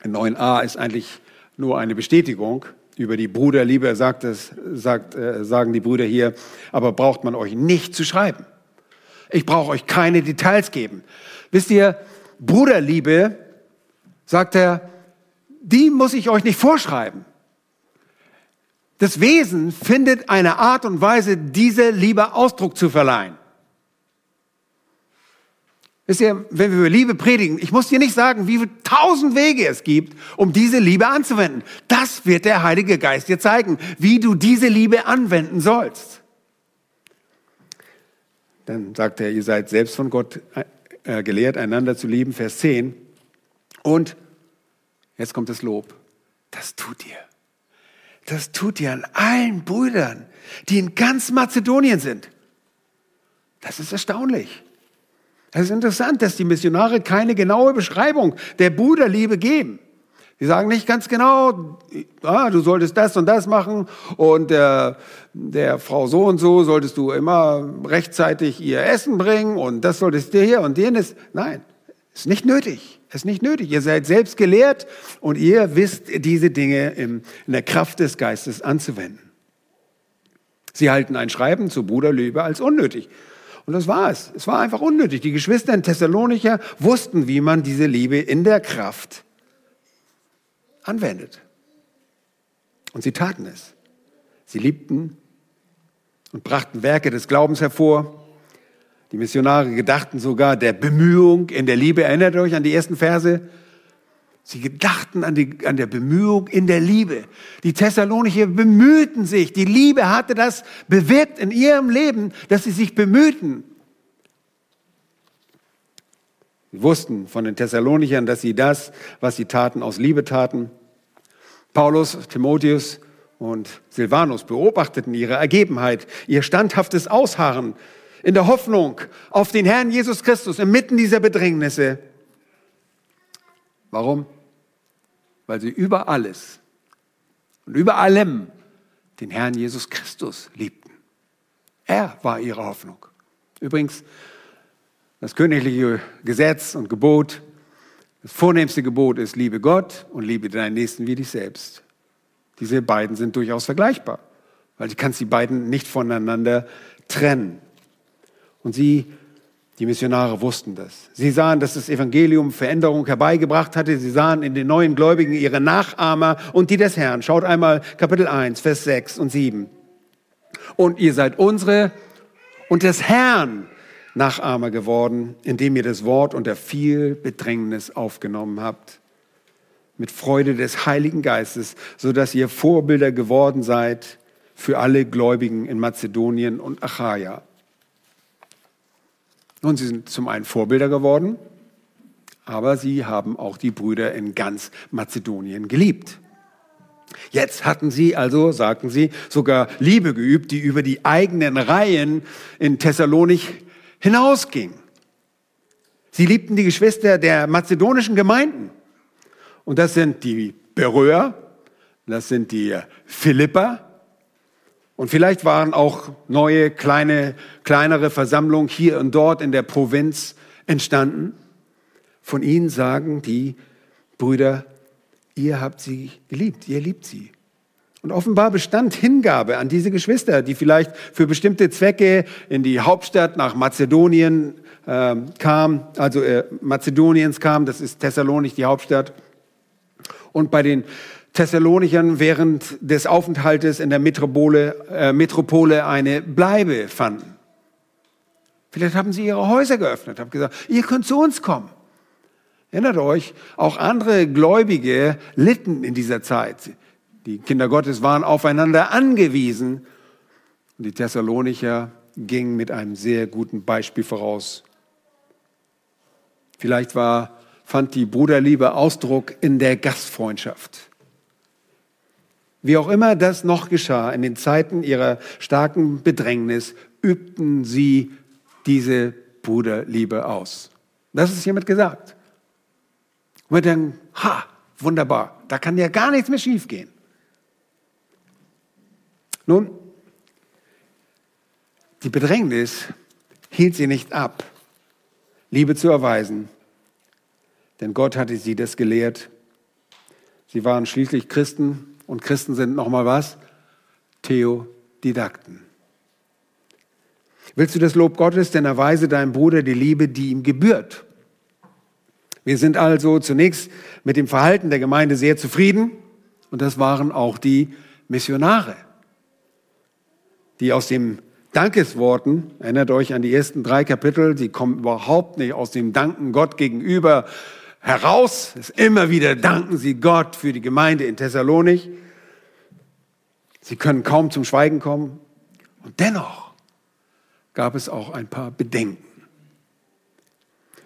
9a ist eigentlich nur eine Bestätigung über die Bruderliebe, sagt es, sagt, äh, sagen die Brüder hier, aber braucht man euch nicht zu schreiben. Ich brauche euch keine Details geben. Wisst ihr, Bruderliebe, sagt er, die muss ich euch nicht vorschreiben. Das Wesen findet eine Art und Weise, diese Liebe Ausdruck zu verleihen. Wisst ihr, wenn wir über Liebe predigen, ich muss dir nicht sagen, wie viele tausend Wege es gibt, um diese Liebe anzuwenden. Das wird der Heilige Geist dir zeigen, wie du diese Liebe anwenden sollst. Dann sagt er, ihr seid selbst von Gott äh, gelehrt, einander zu lieben, Vers 10. Und, jetzt kommt das Lob, das tut ihr. Das tut ihr an allen Brüdern, die in ganz Mazedonien sind. Das ist erstaunlich. Es ist interessant, dass die Missionare keine genaue Beschreibung der Bruderliebe geben. Sie sagen nicht ganz genau, ah, du solltest das und das machen und der, der Frau so und so solltest du immer rechtzeitig ihr Essen bringen und das solltest du hier und jenes. Nein, ist nicht nötig. Ist nicht nötig. Ihr seid selbst gelehrt und ihr wisst diese Dinge in der Kraft des Geistes anzuwenden. Sie halten ein Schreiben zu Bruderliebe als unnötig. Und das war es. Es war einfach unnötig. Die Geschwister in Thessalonicher wussten, wie man diese Liebe in der Kraft anwendet. Und sie taten es. Sie liebten und brachten Werke des Glaubens hervor. Die Missionare gedachten sogar der Bemühung in der Liebe. Erinnert euch an die ersten Verse? Sie gedachten an, die, an der Bemühung in der Liebe. Die Thessalonicher bemühten sich. Die Liebe hatte das bewirkt in ihrem Leben, dass sie sich bemühten. Sie wussten von den Thessalonichern, dass sie das, was sie taten, aus Liebe taten. Paulus, Timotheus und Silvanus beobachteten ihre Ergebenheit, ihr standhaftes Ausharren in der Hoffnung auf den Herrn Jesus Christus inmitten dieser Bedrängnisse. Warum? Weil sie über alles und über allem den Herrn Jesus Christus liebten. Er war ihre Hoffnung. Übrigens, das königliche Gesetz und Gebot, das vornehmste Gebot ist, liebe Gott und liebe deinen Nächsten wie dich selbst. Diese beiden sind durchaus vergleichbar, weil du kannst die beiden nicht voneinander trennen. Und sie die Missionare wussten das. Sie sahen, dass das Evangelium Veränderung herbeigebracht hatte. Sie sahen in den neuen Gläubigen ihre Nachahmer und die des Herrn. Schaut einmal Kapitel 1, Vers 6 und 7. Und ihr seid unsere und des Herrn Nachahmer geworden, indem ihr das Wort unter viel Bedrängnis aufgenommen habt. Mit Freude des Heiligen Geistes, so dass ihr Vorbilder geworden seid für alle Gläubigen in Mazedonien und Achaia. Nun, sie sind zum einen Vorbilder geworden, aber sie haben auch die Brüder in ganz Mazedonien geliebt. Jetzt hatten sie also, sagten sie, sogar Liebe geübt, die über die eigenen Reihen in Thessalonik hinausging. Sie liebten die Geschwister der mazedonischen Gemeinden. Und das sind die Beröer, das sind die Philipper, und vielleicht waren auch neue, kleine, kleinere Versammlungen hier und dort in der Provinz entstanden. Von ihnen sagen die Brüder, ihr habt sie geliebt, ihr liebt sie. Und offenbar bestand Hingabe an diese Geschwister, die vielleicht für bestimmte Zwecke in die Hauptstadt nach Mazedonien äh, kam, also äh, Mazedoniens kam, das ist Thessalonik, die Hauptstadt. Und bei den Thessalonichern während des Aufenthaltes in der Metropole, äh, Metropole eine Bleibe fanden. Vielleicht haben sie ihre Häuser geöffnet, haben gesagt, ihr könnt zu uns kommen. Erinnert euch, auch andere Gläubige litten in dieser Zeit. Die Kinder Gottes waren aufeinander angewiesen. Und die Thessalonicher gingen mit einem sehr guten Beispiel voraus. Vielleicht war, fand die Bruderliebe Ausdruck in der Gastfreundschaft. Wie auch immer das noch geschah, in den Zeiten ihrer starken Bedrängnis übten sie diese Bruderliebe aus. Das ist hiermit gesagt. Und wir denken, ha, wunderbar, da kann ja gar nichts mehr schiefgehen. Nun, die Bedrängnis hielt sie nicht ab, Liebe zu erweisen, denn Gott hatte sie das gelehrt, Sie waren schließlich Christen und Christen sind nochmal was? Theodidakten. Willst du das Lob Gottes, denn erweise deinem Bruder die Liebe, die ihm gebührt. Wir sind also zunächst mit dem Verhalten der Gemeinde sehr zufrieden und das waren auch die Missionare, die aus dem Dankesworten, erinnert euch an die ersten drei Kapitel, die kommen überhaupt nicht aus dem Danken Gott gegenüber heraus. Immer wieder danken sie Gott für die Gemeinde in Thessalonik. Sie können kaum zum Schweigen kommen. Und dennoch gab es auch ein paar Bedenken.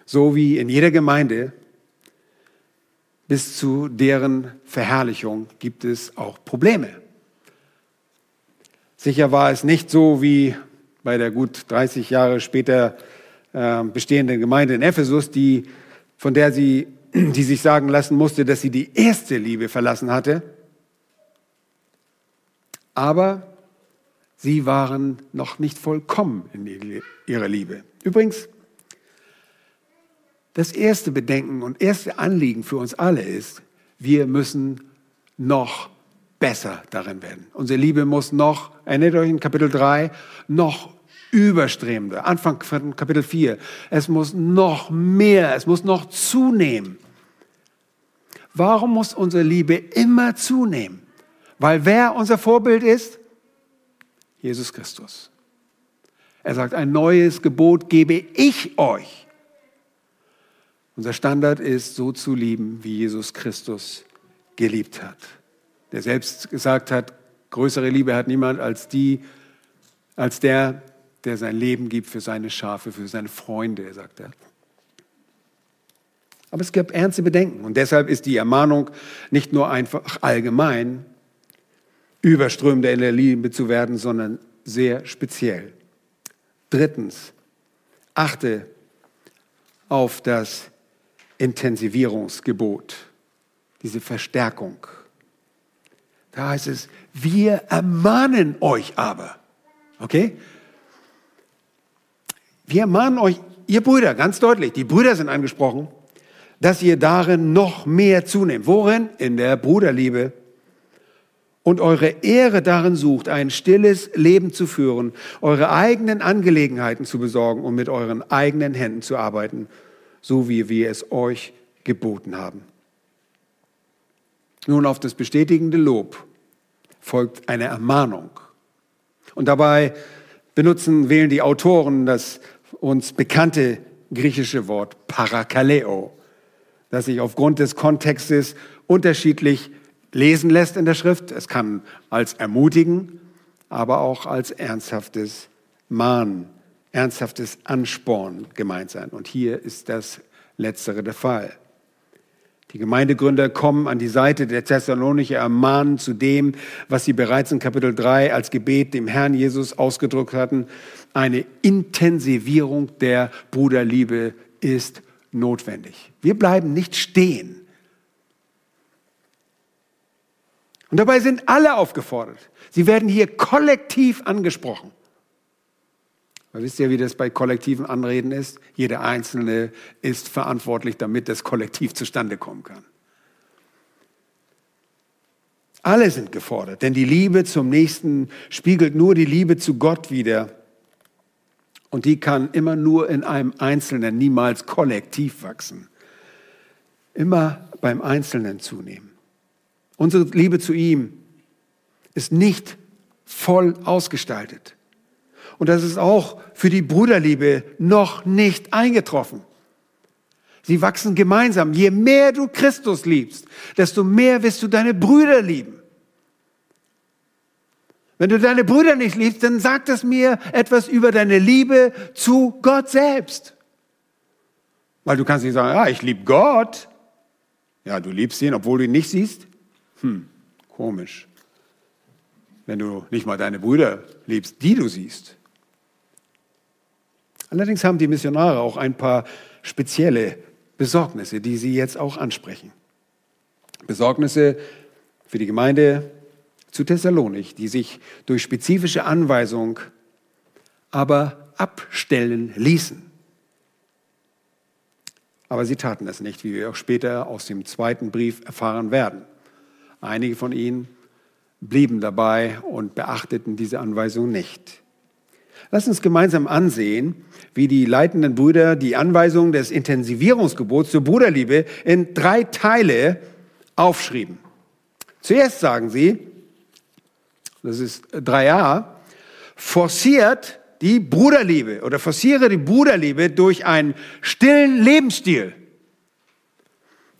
So wie in jeder Gemeinde bis zu deren Verherrlichung gibt es auch Probleme. Sicher war es nicht so wie bei der gut 30 Jahre später äh, bestehenden Gemeinde in Ephesus, die, von der sie, die sich sagen lassen musste, dass sie die erste Liebe verlassen hatte. Aber sie waren noch nicht vollkommen in ihrer Liebe. Übrigens, das erste Bedenken und erste Anliegen für uns alle ist, wir müssen noch besser darin werden. Unsere Liebe muss noch, erinnert euch in Kapitel 3, noch überstrebender. Anfang von Kapitel 4. Es muss noch mehr, es muss noch zunehmen. Warum muss unsere Liebe immer zunehmen? Weil wer unser Vorbild ist? Jesus Christus. Er sagt, ein neues Gebot gebe ich euch. Unser Standard ist, so zu lieben, wie Jesus Christus geliebt hat der selbst gesagt hat, größere Liebe hat niemand als die, als der, der sein Leben gibt für seine Schafe, für seine Freunde, sagt er. Aber es gab ernste Bedenken und deshalb ist die Ermahnung nicht nur einfach allgemein, überströmender in der Liebe zu werden, sondern sehr speziell. Drittens, achte auf das Intensivierungsgebot, diese Verstärkung. Da heißt es, wir ermahnen euch aber. Okay? Wir ermahnen euch, ihr Brüder, ganz deutlich, die Brüder sind angesprochen, dass ihr darin noch mehr zunehmt. Worin? In der Bruderliebe. Und eure Ehre darin sucht, ein stilles Leben zu führen, eure eigenen Angelegenheiten zu besorgen und mit euren eigenen Händen zu arbeiten, so wie wir es euch geboten haben. Nun auf das bestätigende Lob folgt eine Ermahnung. Und dabei benutzen, wählen die Autoren das uns bekannte griechische Wort Parakaleo, das sich aufgrund des Kontextes unterschiedlich lesen lässt in der Schrift. Es kann als ermutigen, aber auch als ernsthaftes Mahnen, ernsthaftes Ansporn gemeint sein. Und hier ist das Letztere der Fall. Die Gemeindegründer kommen an die Seite der Thessalonicher, ermahnen zu dem, was sie bereits in Kapitel 3 als Gebet dem Herrn Jesus ausgedrückt hatten. Eine Intensivierung der Bruderliebe ist notwendig. Wir bleiben nicht stehen. Und dabei sind alle aufgefordert. Sie werden hier kollektiv angesprochen. Weil wisst ihr, wie das bei kollektiven Anreden ist? Jeder Einzelne ist verantwortlich, damit das Kollektiv zustande kommen kann. Alle sind gefordert, denn die Liebe zum Nächsten spiegelt nur die Liebe zu Gott wider. Und die kann immer nur in einem Einzelnen, niemals kollektiv wachsen. Immer beim Einzelnen zunehmen. Unsere Liebe zu ihm ist nicht voll ausgestaltet. Und das ist auch für die Bruderliebe noch nicht eingetroffen. Sie wachsen gemeinsam. Je mehr du Christus liebst, desto mehr wirst du deine Brüder lieben. Wenn du deine Brüder nicht liebst, dann sagt das mir etwas über deine Liebe zu Gott selbst. Weil du kannst nicht sagen, ja, ich liebe Gott. Ja, du liebst ihn, obwohl du ihn nicht siehst. Hm, komisch. Wenn du nicht mal deine Brüder liebst, die du siehst. Allerdings haben die Missionare auch ein paar spezielle Besorgnisse, die sie jetzt auch ansprechen. Besorgnisse für die Gemeinde zu Thessalonik, die sich durch spezifische Anweisung aber abstellen ließen. Aber sie taten es nicht, wie wir auch später aus dem zweiten Brief erfahren werden. Einige von ihnen blieben dabei und beachteten diese Anweisung nicht. Lass uns gemeinsam ansehen, wie die leitenden Brüder die Anweisung des Intensivierungsgebots zur Bruderliebe in drei Teile aufschrieben. Zuerst sagen sie, das ist 3a, forciert die Bruderliebe oder forciere die Bruderliebe durch einen stillen Lebensstil.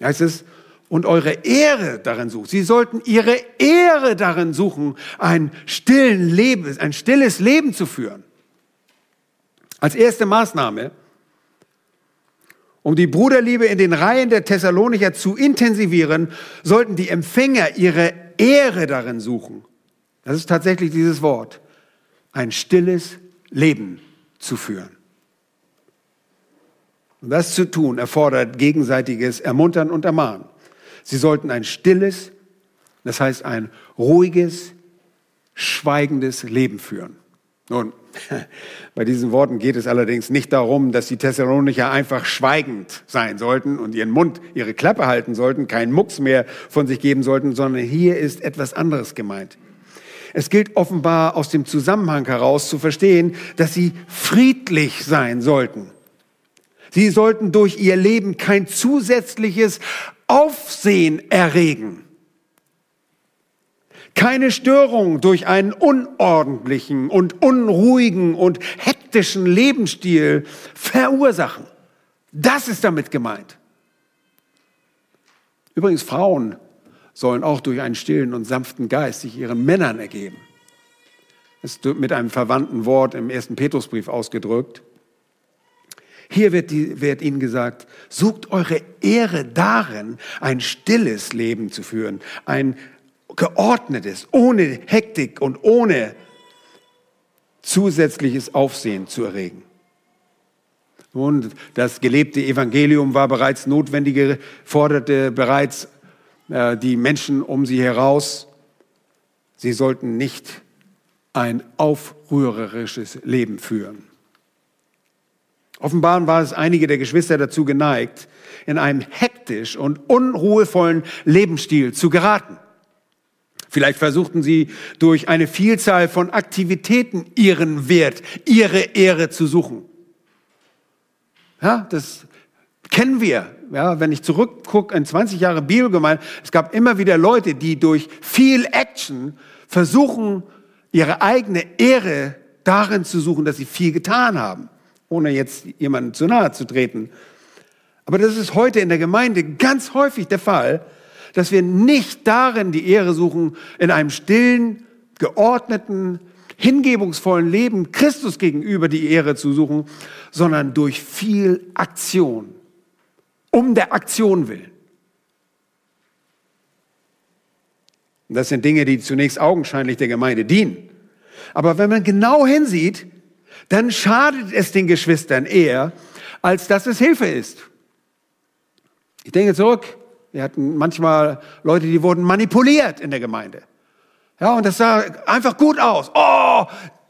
Heißt es, und eure Ehre darin sucht. Sie sollten ihre Ehre darin suchen, ein, stillen Leben, ein stilles Leben zu führen. Als erste Maßnahme, um die Bruderliebe in den Reihen der Thessalonicher zu intensivieren, sollten die Empfänger ihre Ehre darin suchen. Das ist tatsächlich dieses Wort. Ein stilles Leben zu führen. Und das zu tun erfordert gegenseitiges Ermuntern und Ermahnen. Sie sollten ein stilles, das heißt ein ruhiges, schweigendes Leben führen. Nun, bei diesen Worten geht es allerdings nicht darum, dass die Thessalonicher einfach schweigend sein sollten und ihren Mund, ihre Klappe halten sollten, keinen Mucks mehr von sich geben sollten, sondern hier ist etwas anderes gemeint. Es gilt offenbar aus dem Zusammenhang heraus zu verstehen, dass sie friedlich sein sollten. Sie sollten durch ihr Leben kein zusätzliches Aufsehen erregen. Keine Störung durch einen unordentlichen und unruhigen und hektischen Lebensstil verursachen. Das ist damit gemeint. Übrigens, Frauen sollen auch durch einen stillen und sanften Geist sich ihren Männern ergeben. Das ist mit einem verwandten Wort im ersten Petrusbrief ausgedrückt. Hier wird, die, wird, ihnen gesagt, sucht eure Ehre darin, ein stilles Leben zu führen, ein geordnetes, ohne Hektik und ohne zusätzliches Aufsehen zu erregen. Und das gelebte Evangelium war bereits notwendige, forderte bereits äh, die Menschen um sie heraus, sie sollten nicht ein aufrührerisches Leben führen. Offenbar war es einige der Geschwister dazu geneigt, in einem hektisch und unruhevollen Lebensstil zu geraten. Vielleicht versuchten sie durch eine Vielzahl von Aktivitäten ihren Wert, ihre Ehre zu suchen. Ja, das kennen wir. Ja, wenn ich zurückgucke in 20 Jahre Bibelgemeinde, es gab immer wieder Leute, die durch viel Action versuchen, ihre eigene Ehre darin zu suchen, dass sie viel getan haben, ohne jetzt jemandem zu nahe zu treten. Aber das ist heute in der Gemeinde ganz häufig der Fall, dass wir nicht darin die Ehre suchen, in einem stillen, geordneten, hingebungsvollen Leben Christus gegenüber die Ehre zu suchen, sondern durch viel Aktion um der Aktion willen. das sind Dinge, die zunächst augenscheinlich der Gemeinde dienen. Aber wenn man genau hinsieht, dann schadet es den Geschwistern eher, als dass es Hilfe ist. Ich denke zurück, wir hatten manchmal Leute, die wurden manipuliert in der Gemeinde. Ja, und das sah einfach gut aus. Oh,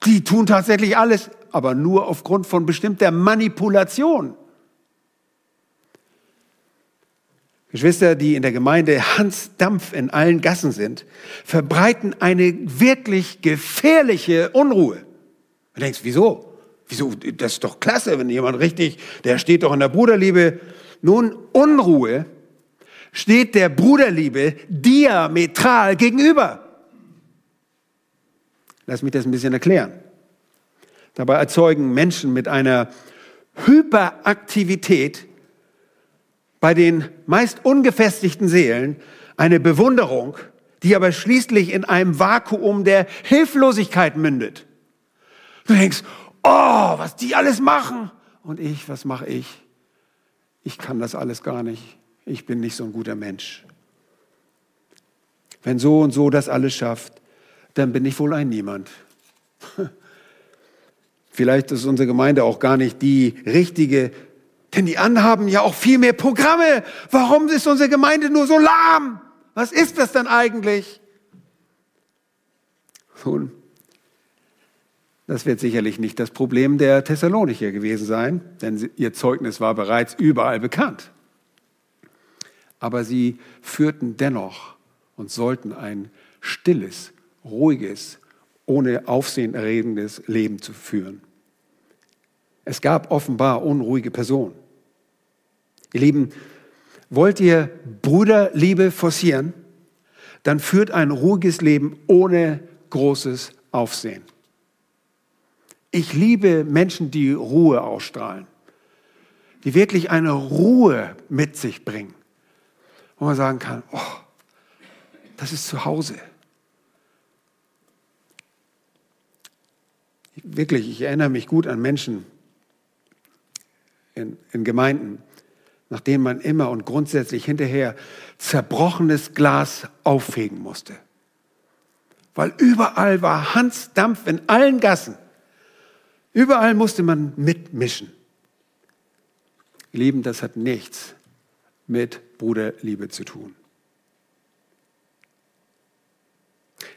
die tun tatsächlich alles, aber nur aufgrund von bestimmter Manipulation. Geschwister, die in der Gemeinde Hans Dampf in allen Gassen sind, verbreiten eine wirklich gefährliche Unruhe. Du denkst, wieso? Wieso? Das ist doch klasse, wenn jemand richtig, der steht doch in der Bruderliebe. Nun, Unruhe steht der Bruderliebe diametral gegenüber. Lass mich das ein bisschen erklären. Dabei erzeugen Menschen mit einer Hyperaktivität bei den meist ungefestigten Seelen eine Bewunderung, die aber schließlich in einem Vakuum der Hilflosigkeit mündet. Du denkst, oh, was die alles machen. Und ich, was mache ich? Ich kann das alles gar nicht. Ich bin nicht so ein guter Mensch. Wenn so und so das alles schafft, dann bin ich wohl ein Niemand. Vielleicht ist unsere Gemeinde auch gar nicht die richtige denn die anderen haben ja auch viel mehr Programme. Warum ist unsere Gemeinde nur so lahm? Was ist das denn eigentlich? Nun, das wird sicherlich nicht das Problem der Thessalonicher gewesen sein, denn ihr Zeugnis war bereits überall bekannt. Aber sie führten dennoch und sollten ein stilles, ruhiges, ohne Aufsehen erregendes Leben zu führen. Es gab offenbar unruhige Personen. Ihr Lieben, wollt ihr Bruderliebe forcieren? Dann führt ein ruhiges Leben ohne großes Aufsehen. Ich liebe Menschen, die Ruhe ausstrahlen, die wirklich eine Ruhe mit sich bringen, wo man sagen kann, oh, das ist zu Hause. Wirklich, ich erinnere mich gut an Menschen in, in Gemeinden, nach denen man immer und grundsätzlich hinterher zerbrochenes Glas auffegen musste. Weil überall war Hansdampf in allen Gassen. Überall musste man mitmischen. Lieben, das hat nichts mit Bruderliebe zu tun.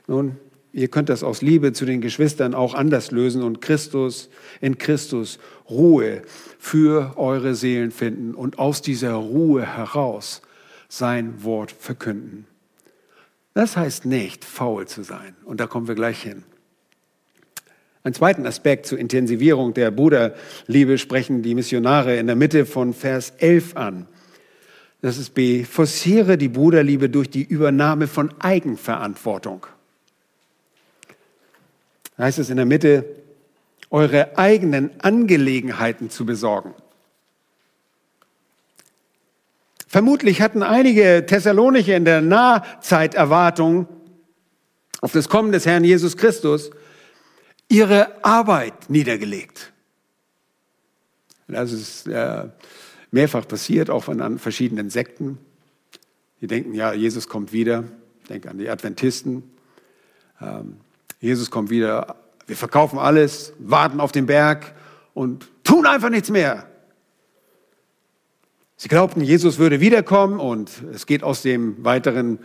Nun, ihr könnt das aus Liebe zu den Geschwistern auch anders lösen und Christus, in Christus Ruhe für eure Seelen finden und aus dieser Ruhe heraus sein Wort verkünden. Das heißt nicht, faul zu sein. Und da kommen wir gleich hin. Einen zweiten Aspekt zur Intensivierung der Bruderliebe sprechen die Missionare in der Mitte von Vers 11 an. Das ist B. Forciere die Bruderliebe durch die Übernahme von Eigenverantwortung. Da heißt es in der Mitte, eure eigenen Angelegenheiten zu besorgen. Vermutlich hatten einige Thessalonicher in der Nahzeiterwartung auf das Kommen des Herrn Jesus Christus ihre Arbeit niedergelegt. Das ist äh, mehrfach passiert, auch von verschiedenen Sekten. Die denken, ja, Jesus kommt wieder. Denk an die Adventisten. Ähm, Jesus kommt wieder. Wir verkaufen alles, warten auf den Berg und tun einfach nichts mehr. Sie glaubten, Jesus würde wiederkommen und es geht aus dem weiteren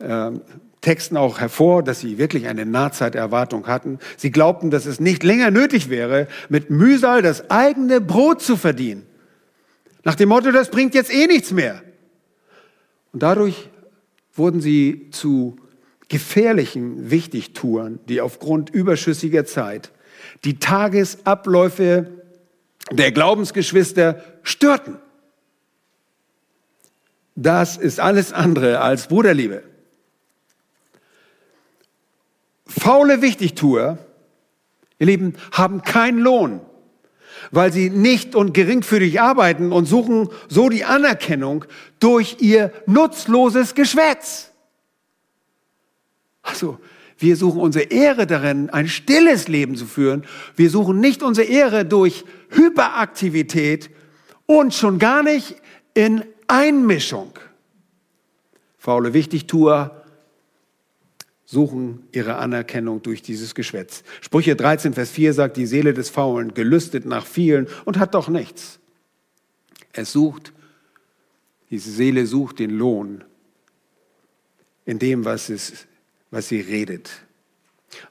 äh, Texten auch hervor, dass sie wirklich eine Nahzeiterwartung hatten. Sie glaubten, dass es nicht länger nötig wäre, mit Mühsal das eigene Brot zu verdienen. Nach dem Motto, das bringt jetzt eh nichts mehr. Und dadurch wurden sie zu gefährlichen Wichtigtouren, die aufgrund überschüssiger Zeit die Tagesabläufe der Glaubensgeschwister störten. Das ist alles andere als Bruderliebe. Faule Wichtigtuer, ihr Lieben, haben keinen Lohn, weil sie nicht und geringfügig arbeiten und suchen so die Anerkennung durch ihr nutzloses Geschwätz. Also, wir suchen unsere Ehre darin, ein stilles Leben zu führen. Wir suchen nicht unsere Ehre durch Hyperaktivität und schon gar nicht in Einmischung. Faule Wichtigtuer suchen ihre Anerkennung durch dieses Geschwätz. Sprüche 13, Vers 4 sagt, die Seele des Faulen gelüstet nach vielen und hat doch nichts. Es sucht, diese Seele sucht den Lohn in dem, was, es, was sie redet.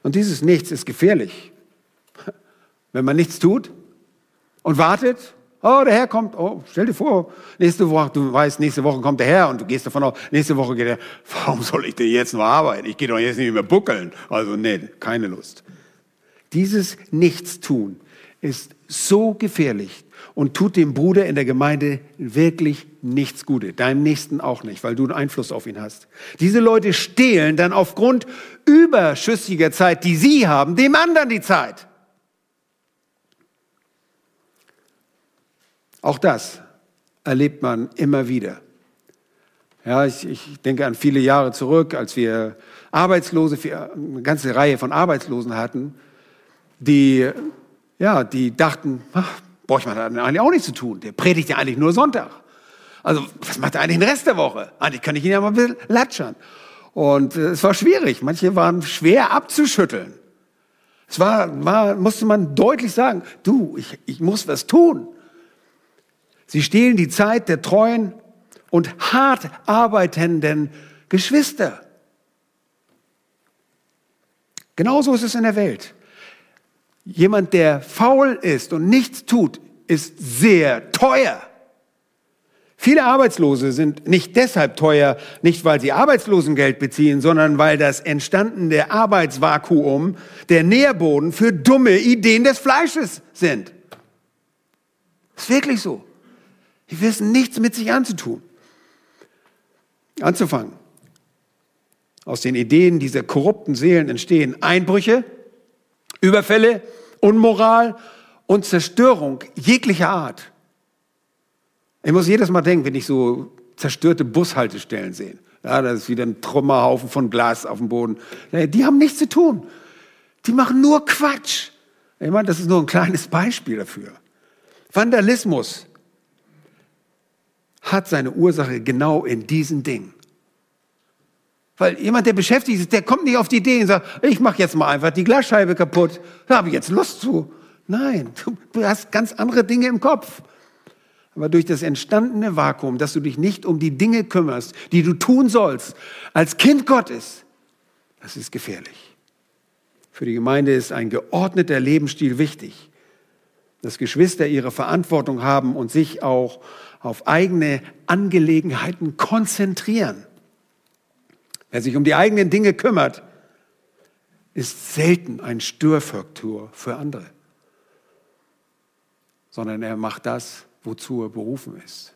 Und dieses Nichts ist gefährlich. Wenn man nichts tut und wartet, Oh, der Herr kommt. Oh, stell dir vor, nächste Woche, du weißt, nächste Woche kommt der Herr und du gehst davon aus, nächste Woche geht er. Warum soll ich denn jetzt noch arbeiten? Ich gehe doch jetzt nicht mehr buckeln. Also, nee, keine Lust. Dieses Nichtstun ist so gefährlich und tut dem Bruder in der Gemeinde wirklich nichts Gutes. Deinem Nächsten auch nicht, weil du einen Einfluss auf ihn hast. Diese Leute stehlen dann aufgrund überschüssiger Zeit, die sie haben, dem anderen die Zeit. Auch das erlebt man immer wieder. Ja, ich, ich, denke an viele Jahre zurück, als wir Arbeitslose, eine ganze Reihe von Arbeitslosen hatten, die, ja, die dachten, ach, brauche ich mal eigentlich auch nichts zu tun. Der predigt ja eigentlich nur Sonntag. Also, was macht er eigentlich den Rest der Woche? Eigentlich kann ich ihn ja mal ein bisschen latschern. Und äh, es war schwierig. Manche waren schwer abzuschütteln. Es war, war musste man deutlich sagen, du, ich, ich muss was tun. Sie stehlen die Zeit der treuen und hart arbeitenden Geschwister. Genauso ist es in der Welt. Jemand, der faul ist und nichts tut, ist sehr teuer. Viele Arbeitslose sind nicht deshalb teuer, nicht weil sie Arbeitslosengeld beziehen, sondern weil das entstandene Arbeitsvakuum der Nährboden für dumme Ideen des Fleisches sind. Ist wirklich so. Die wissen nichts mit sich anzutun. Anzufangen. Aus den Ideen dieser korrupten Seelen entstehen Einbrüche, Überfälle, Unmoral und Zerstörung jeglicher Art. Ich muss jedes Mal denken, wenn ich so zerstörte Bushaltestellen sehe. Ja, da ist wieder ein Trümmerhaufen von Glas auf dem Boden. Die haben nichts zu tun. Die machen nur Quatsch. Ich meine, das ist nur ein kleines Beispiel dafür. Vandalismus hat seine Ursache genau in diesen Dingen. Weil jemand, der beschäftigt ist, der kommt nicht auf die Idee und sagt, ich mache jetzt mal einfach die Glasscheibe kaputt. Da habe ich jetzt Lust zu. Nein, du hast ganz andere Dinge im Kopf. Aber durch das entstandene Vakuum, dass du dich nicht um die Dinge kümmerst, die du tun sollst, als Kind Gottes, das ist gefährlich. Für die Gemeinde ist ein geordneter Lebensstil wichtig, dass Geschwister ihre Verantwortung haben und sich auch auf eigene Angelegenheiten konzentrieren. Wer sich um die eigenen Dinge kümmert, ist selten ein Störfaktor für andere, sondern er macht das, wozu er berufen ist.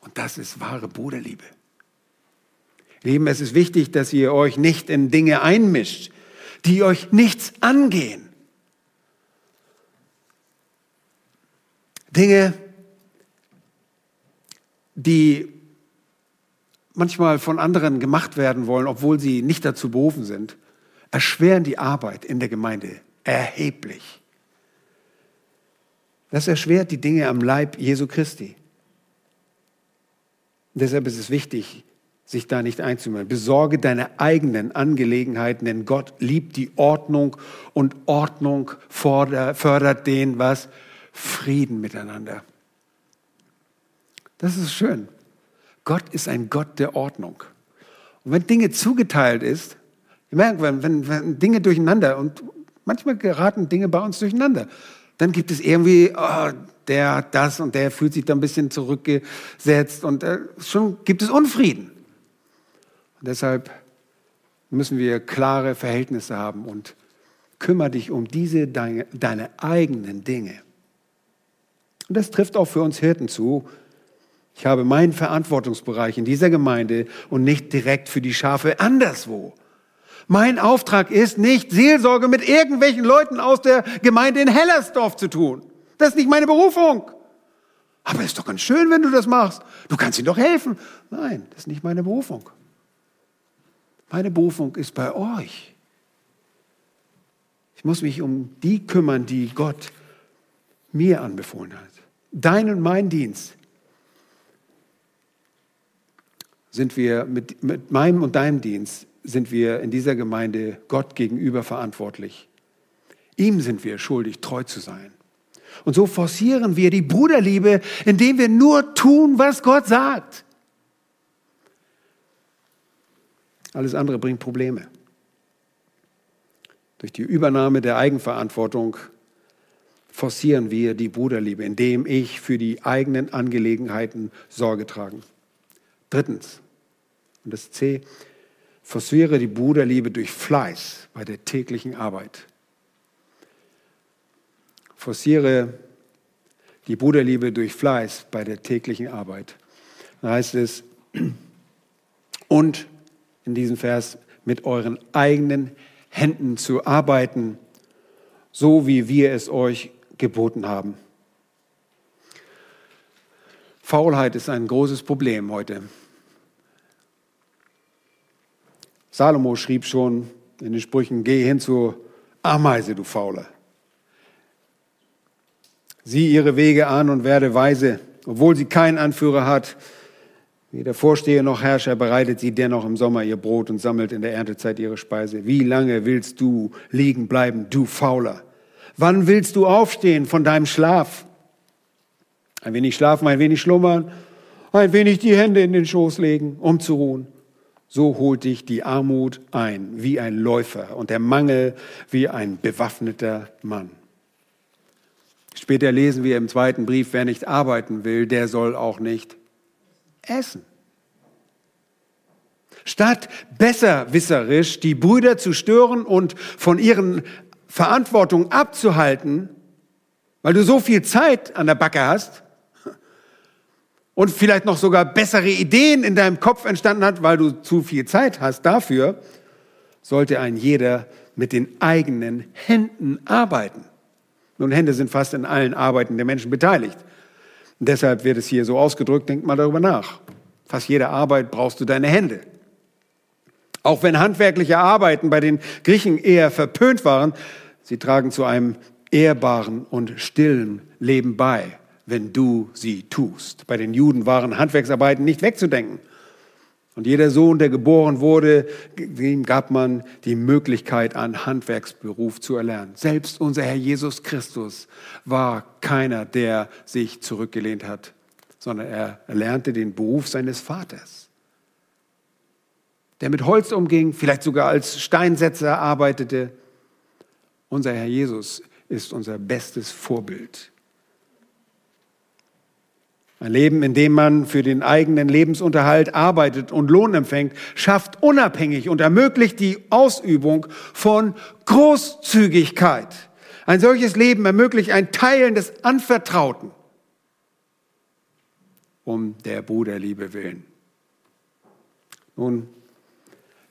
Und das ist wahre Bruderliebe. Lieben, es ist wichtig, dass ihr euch nicht in Dinge einmischt, die euch nichts angehen. Dinge, die manchmal von anderen gemacht werden wollen, obwohl sie nicht dazu berufen sind, erschweren die Arbeit in der Gemeinde erheblich. Das erschwert die Dinge am Leib Jesu Christi. Deshalb ist es wichtig, sich da nicht einzumischen. Besorge deine eigenen Angelegenheiten, denn Gott liebt die Ordnung und Ordnung fördert den, was? Frieden miteinander. Das ist schön. Gott ist ein Gott der Ordnung. Und wenn Dinge zugeteilt ist, ihr merkt, wenn, wenn, Dinge durcheinander und manchmal geraten Dinge bei uns durcheinander. Dann gibt es irgendwie, oh, der, das und der fühlt sich da ein bisschen zurückgesetzt und äh, schon gibt es Unfrieden. Und deshalb müssen wir klare Verhältnisse haben und kümmere dich um diese, deine, deine eigenen Dinge. Und das trifft auch für uns Hirten zu. Ich habe meinen Verantwortungsbereich in dieser Gemeinde und nicht direkt für die Schafe anderswo. Mein Auftrag ist nicht, Seelsorge mit irgendwelchen Leuten aus der Gemeinde in Hellersdorf zu tun. Das ist nicht meine Berufung. Aber es ist doch ganz schön, wenn du das machst. Du kannst ihnen doch helfen. Nein, das ist nicht meine Berufung. Meine Berufung ist bei euch. Ich muss mich um die kümmern, die Gott mir anbefohlen hat. Dein und mein Dienst sind wir mit, mit meinem und deinem Dienst sind wir in dieser Gemeinde Gott gegenüber verantwortlich. Ihm sind wir schuldig, treu zu sein. Und so forcieren wir die Bruderliebe, indem wir nur tun, was Gott sagt. Alles andere bringt Probleme. Durch die Übernahme der Eigenverantwortung forcieren wir die Bruderliebe, indem ich für die eigenen Angelegenheiten Sorge trage. Drittens, und das C, Forciere die Bruderliebe durch Fleiß bei der täglichen Arbeit. Forciere die Bruderliebe durch Fleiß bei der täglichen Arbeit. Da heißt es, und in diesem Vers mit euren eigenen Händen zu arbeiten, so wie wir es euch geboten haben. Faulheit ist ein großes Problem heute. Salomo schrieb schon in den Sprüchen, geh hin zur Ameise, du Faule. Sieh ihre Wege an und werde weise. Obwohl sie keinen Anführer hat, weder Vorsteher noch Herrscher, bereitet sie dennoch im Sommer ihr Brot und sammelt in der Erntezeit ihre Speise. Wie lange willst du liegen bleiben, du Fauler? Wann willst du aufstehen von deinem Schlaf? Ein wenig schlafen, ein wenig schlummern, ein wenig die Hände in den Schoß legen, um zu ruhen so holt dich die Armut ein wie ein Läufer und der Mangel wie ein bewaffneter Mann. Später lesen wir im zweiten Brief, wer nicht arbeiten will, der soll auch nicht essen. Statt besserwisserisch die Brüder zu stören und von ihren Verantwortungen abzuhalten, weil du so viel Zeit an der Backe hast und vielleicht noch sogar bessere Ideen in deinem Kopf entstanden hat, weil du zu viel Zeit hast dafür, sollte ein jeder mit den eigenen Händen arbeiten. Nun, Hände sind fast in allen Arbeiten der Menschen beteiligt. Und deshalb wird es hier so ausgedrückt, denk mal darüber nach. Fast jede Arbeit brauchst du deine Hände. Auch wenn handwerkliche Arbeiten bei den Griechen eher verpönt waren, sie tragen zu einem ehrbaren und stillen Leben bei, wenn du sie tust. Bei den Juden waren Handwerksarbeiten nicht wegzudenken. Und jeder Sohn, der geboren wurde, dem gab man die Möglichkeit, einen Handwerksberuf zu erlernen. Selbst unser Herr Jesus Christus war keiner, der sich zurückgelehnt hat, sondern er erlernte den Beruf seines Vaters der mit Holz umging, vielleicht sogar als Steinsetzer arbeitete. Unser Herr Jesus ist unser bestes Vorbild. Ein Leben, in dem man für den eigenen Lebensunterhalt arbeitet und Lohn empfängt, schafft unabhängig und ermöglicht die Ausübung von Großzügigkeit. Ein solches Leben ermöglicht ein Teilen des Anvertrauten um der Bruderliebe willen. Nun,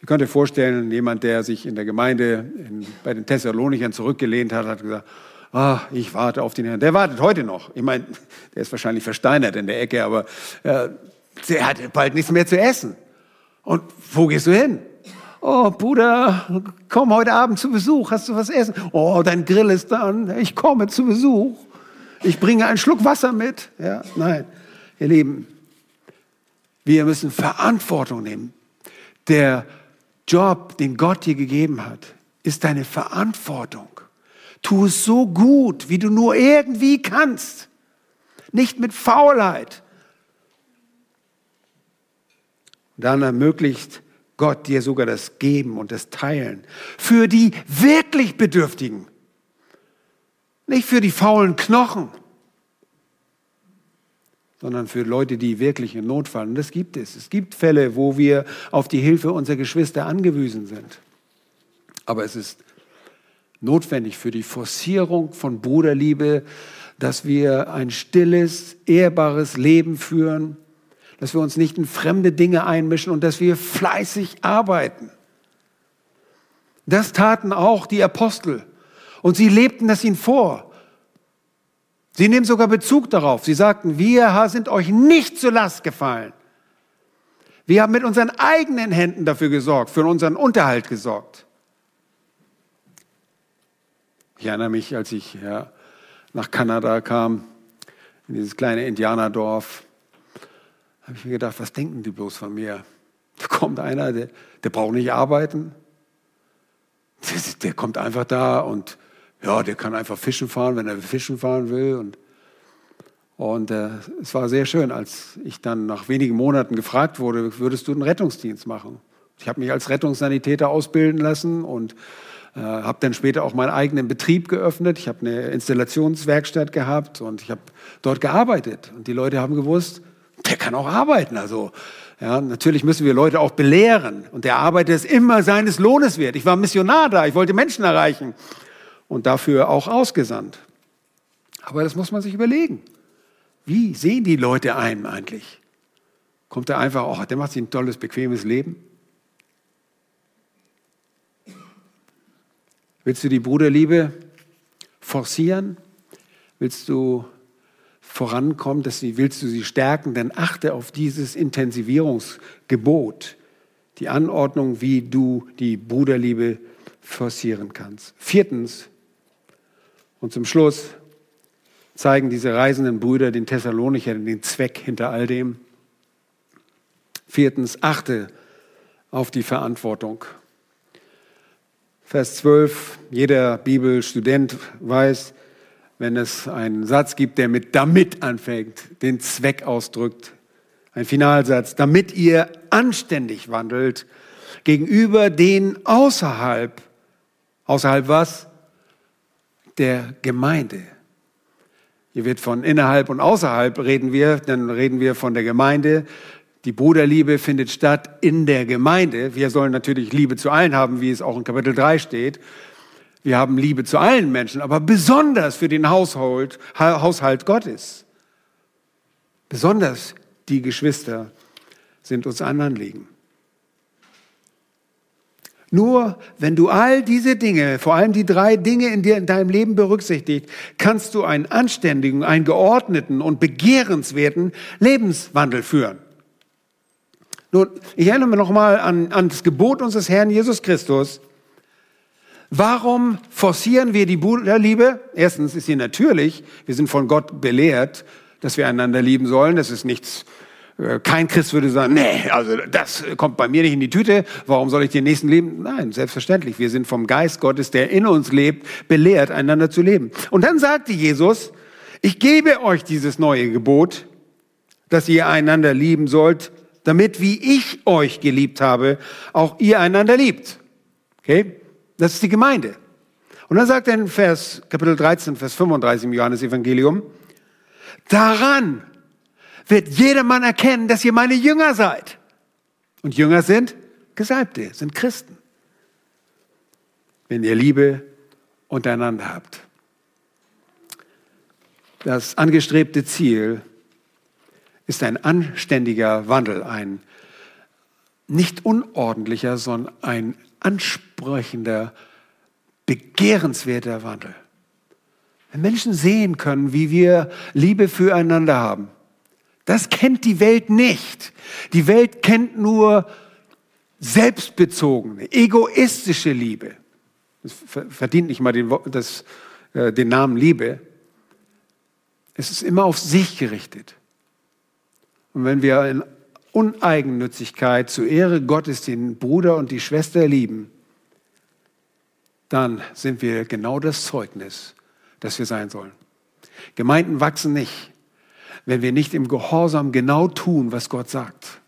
Ihr könnt euch vorstellen, jemand, der sich in der Gemeinde in, bei den Thessalonichern zurückgelehnt hat, hat gesagt, ah, ich warte auf den Herrn. Der wartet heute noch. Ich meine, der ist wahrscheinlich versteinert in der Ecke, aber äh, der hat bald nichts mehr zu essen. Und wo gehst du hin? Oh, Bruder, komm heute Abend zu Besuch. Hast du was essen? Oh, dein Grill ist dann. Ich komme zu Besuch. Ich bringe einen Schluck Wasser mit. Ja, nein. Ihr Lieben, wir müssen Verantwortung nehmen. Der Job, den Gott dir gegeben hat, ist deine Verantwortung. Tu es so gut, wie du nur irgendwie kannst. Nicht mit Faulheit. Dann ermöglicht Gott dir sogar das Geben und das Teilen. Für die wirklich Bedürftigen. Nicht für die faulen Knochen sondern für Leute, die wirklich in Not fallen. Und das gibt es. Es gibt Fälle, wo wir auf die Hilfe unserer Geschwister angewiesen sind. Aber es ist notwendig für die Forcierung von Bruderliebe, dass wir ein stilles, ehrbares Leben führen, dass wir uns nicht in fremde Dinge einmischen und dass wir fleißig arbeiten. Das taten auch die Apostel und sie lebten das ihnen vor. Sie nehmen sogar Bezug darauf. Sie sagten, wir sind euch nicht zur Last gefallen. Wir haben mit unseren eigenen Händen dafür gesorgt, für unseren Unterhalt gesorgt. Ich erinnere mich, als ich ja, nach Kanada kam, in dieses kleine Indianerdorf, habe ich mir gedacht, was denken die bloß von mir? Da kommt einer, der, der braucht nicht arbeiten. Der, der kommt einfach da und ja, der kann einfach fischen fahren, wenn er fischen fahren will. Und, und äh, es war sehr schön, als ich dann nach wenigen Monaten gefragt wurde, würdest du einen Rettungsdienst machen? Ich habe mich als Rettungssanitäter ausbilden lassen und äh, habe dann später auch meinen eigenen Betrieb geöffnet. Ich habe eine Installationswerkstatt gehabt und ich habe dort gearbeitet. Und die Leute haben gewusst, der kann auch arbeiten. Also ja, natürlich müssen wir Leute auch belehren. Und der Arbeiter ist immer seines Lohnes wert. Ich war Missionar da, ich wollte Menschen erreichen und dafür auch ausgesandt. Aber das muss man sich überlegen. Wie sehen die Leute einen eigentlich? Kommt er einfach, oh, der macht sich ein tolles, bequemes Leben? Willst du die Bruderliebe forcieren? Willst du vorankommen? Dass sie, willst du sie stärken? Dann achte auf dieses Intensivierungsgebot, die Anordnung, wie du die Bruderliebe forcieren kannst. Viertens, und zum Schluss zeigen diese reisenden Brüder den Thessalonichern den Zweck hinter all dem. Viertens, achte auf die Verantwortung. Vers 12, jeder Bibelstudent weiß, wenn es einen Satz gibt, der mit damit anfängt, den Zweck ausdrückt, ein Finalsatz, damit ihr anständig wandelt gegenüber den außerhalb, außerhalb was? der Gemeinde. Hier wird von innerhalb und außerhalb reden wir, dann reden wir von der Gemeinde. Die Bruderliebe findet statt in der Gemeinde. Wir sollen natürlich Liebe zu allen haben, wie es auch in Kapitel 3 steht. Wir haben Liebe zu allen Menschen, aber besonders für den Haushalt, Haushalt Gottes. Besonders die Geschwister sind uns an Anliegen. Nur wenn du all diese Dinge, vor allem die drei Dinge in dir in deinem Leben berücksichtigt, kannst du einen anständigen, einen geordneten und begehrenswerten Lebenswandel führen. Nun, ich erinnere mich nochmal an, an das Gebot unseres Herrn Jesus Christus. Warum forcieren wir die Bruderliebe? Erstens ist sie natürlich. Wir sind von Gott belehrt, dass wir einander lieben sollen. Das ist nichts äh, kein Christ würde sagen, nee, also das kommt bei mir nicht in die Tüte, warum soll ich den nächsten leben? Nein, selbstverständlich. Wir sind vom Geist Gottes, der in uns lebt, belehrt, einander zu leben. Und dann sagte Jesus, ich gebe euch dieses neue Gebot, dass ihr einander lieben sollt, damit, wie ich euch geliebt habe, auch ihr einander liebt. Okay? Das ist die Gemeinde. Und dann sagt er in Vers, Kapitel 13, Vers 35 im Johannesevangelium, daran wird jedermann erkennen, dass ihr meine Jünger seid. Und Jünger sind Gesalbte, sind Christen. Wenn ihr Liebe untereinander habt. Das angestrebte Ziel ist ein anständiger Wandel, ein nicht unordentlicher, sondern ein ansprechender, begehrenswerter Wandel. Wenn Menschen sehen können, wie wir Liebe füreinander haben, das kennt die Welt nicht. Die Welt kennt nur selbstbezogene, egoistische Liebe. Das verdient nicht mal den, das, äh, den Namen Liebe. Es ist immer auf sich gerichtet. Und wenn wir in Uneigennützigkeit zur Ehre Gottes den Bruder und die Schwester lieben, dann sind wir genau das Zeugnis, das wir sein sollen. Gemeinden wachsen nicht, wenn wir nicht im Gehorsam genau tun, was Gott sagt.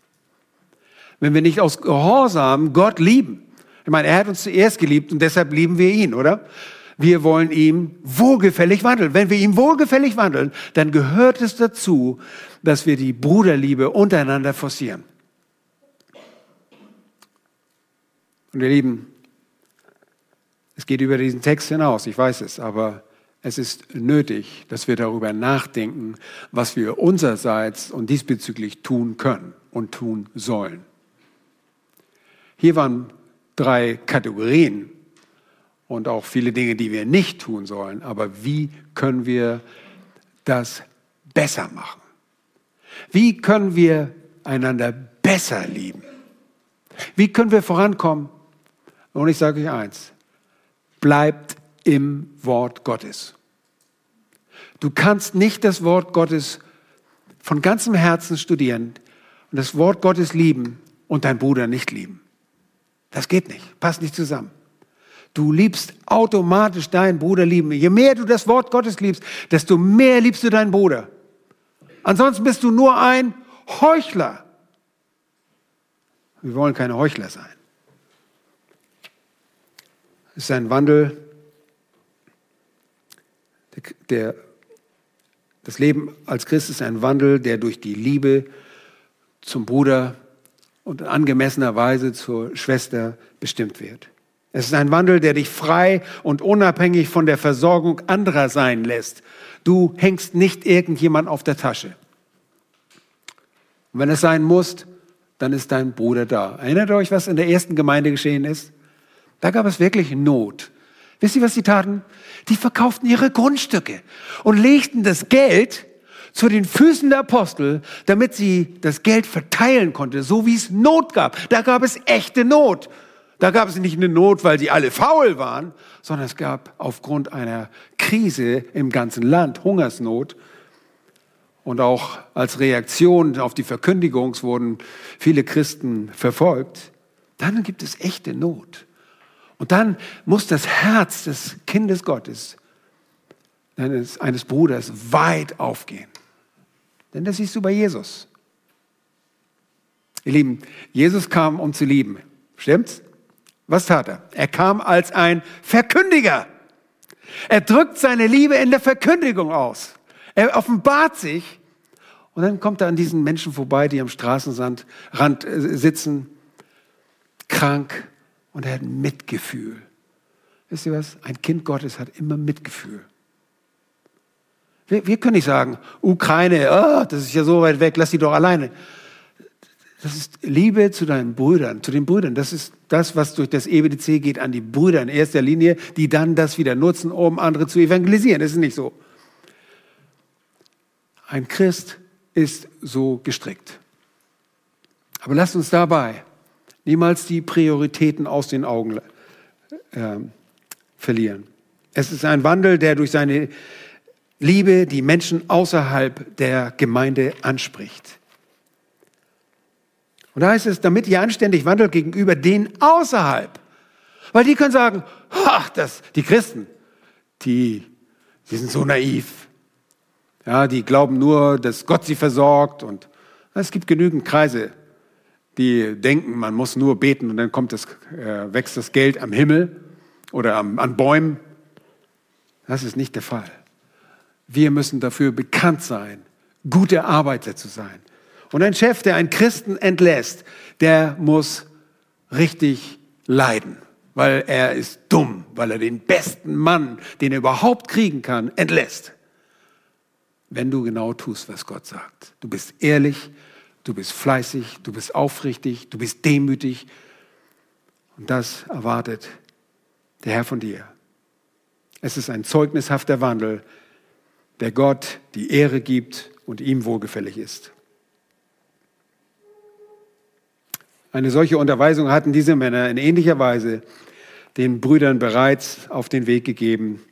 Wenn wir nicht aus Gehorsam Gott lieben. Ich meine, er hat uns zuerst geliebt und deshalb lieben wir ihn, oder? Wir wollen ihm wohlgefällig wandeln. Wenn wir ihm wohlgefällig wandeln, dann gehört es dazu, dass wir die Bruderliebe untereinander forcieren. Und ihr Lieben, es geht über diesen Text hinaus, ich weiß es, aber es ist nötig, dass wir darüber nachdenken, was wir unsererseits und diesbezüglich tun können und tun sollen. Hier waren drei Kategorien und auch viele Dinge, die wir nicht tun sollen. Aber wie können wir das besser machen? Wie können wir einander besser lieben? Wie können wir vorankommen? Und ich sage euch eins, bleibt im Wort Gottes. Du kannst nicht das Wort Gottes von ganzem Herzen studieren und das Wort Gottes lieben und deinen Bruder nicht lieben. Das geht nicht, passt nicht zusammen. Du liebst automatisch deinen Bruder lieben. Je mehr du das Wort Gottes liebst, desto mehr liebst du deinen Bruder. Ansonsten bist du nur ein Heuchler. Wir wollen keine Heuchler sein. Es ist ein Wandel, der das Leben als Christ ist ein Wandel, der durch die Liebe zum Bruder und in angemessener Weise zur Schwester bestimmt wird. Es ist ein Wandel, der dich frei und unabhängig von der Versorgung anderer sein lässt. Du hängst nicht irgendjemand auf der Tasche. Und wenn es sein muss, dann ist dein Bruder da. Erinnert euch, was in der ersten Gemeinde geschehen ist? Da gab es wirklich Not. Wisst ihr, was sie taten? Die verkauften ihre Grundstücke und legten das Geld zu den Füßen der Apostel, damit sie das Geld verteilen konnte, so wie es Not gab. Da gab es echte Not. Da gab es nicht eine Not, weil sie alle faul waren, sondern es gab aufgrund einer Krise im ganzen Land, Hungersnot. Und auch als Reaktion auf die Verkündigung wurden viele Christen verfolgt. Dann gibt es echte Not. Und dann muss das Herz des Kindes Gottes, eines, eines Bruders, weit aufgehen. Denn das siehst du bei Jesus. Ihr Lieben, Jesus kam, um zu lieben. Stimmt's? Was tat er? Er kam als ein Verkündiger. Er drückt seine Liebe in der Verkündigung aus. Er offenbart sich Und dann kommt er an diesen Menschen vorbei, die am Straßenrand äh, sitzen, krank, und er hat Mitgefühl. Wisst ihr was? Ein Kind Gottes hat immer Mitgefühl. Wir, wir können nicht sagen, Ukraine, oh, das ist ja so weit weg, lass sie doch alleine. Das ist Liebe zu deinen Brüdern, zu den Brüdern. Das ist das, was durch das EWDC geht an die Brüder in erster Linie, die dann das wieder nutzen, um andere zu evangelisieren. Das ist nicht so. Ein Christ ist so gestrickt. Aber lasst uns dabei niemals die Prioritäten aus den Augen äh, verlieren. Es ist ein Wandel, der durch seine Liebe die Menschen außerhalb der Gemeinde anspricht. Und da heißt es, damit ihr anständig wandelt gegenüber denen außerhalb. Weil die können sagen, ach, das, die Christen, die, die sind so naiv. Ja, die glauben nur, dass Gott sie versorgt und es gibt genügend Kreise, die denken, man muss nur beten und dann kommt das, äh, wächst das Geld am Himmel oder am, an Bäumen. Das ist nicht der Fall. Wir müssen dafür bekannt sein, gute Arbeiter zu sein. Und ein Chef, der einen Christen entlässt, der muss richtig leiden, weil er ist dumm, weil er den besten Mann, den er überhaupt kriegen kann, entlässt. Wenn du genau tust, was Gott sagt. Du bist ehrlich, du bist fleißig, du bist aufrichtig, du bist demütig. Und das erwartet der Herr von dir. Es ist ein zeugnishafter Wandel, der Gott die Ehre gibt und ihm wohlgefällig ist. Eine solche Unterweisung hatten diese Männer in ähnlicher Weise den Brüdern bereits auf den Weg gegeben.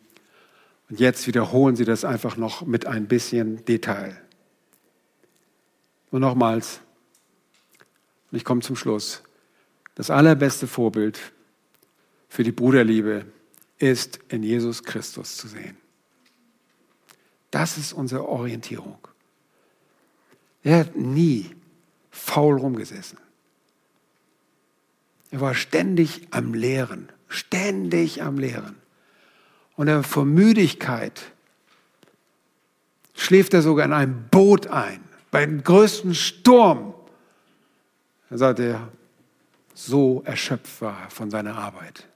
Und jetzt wiederholen sie das einfach noch mit ein bisschen Detail. Und nochmals, und ich komme zum Schluss, das allerbeste Vorbild für die Bruderliebe ist in Jesus Christus zu sehen. Das ist unsere Orientierung. Er hat nie faul rumgesessen. Er war ständig am Lehren, ständig am Lehren. Und er vor Müdigkeit schläft er sogar in einem Boot ein, beim größten Sturm. Da sagt er, so erschöpft war von seiner Arbeit.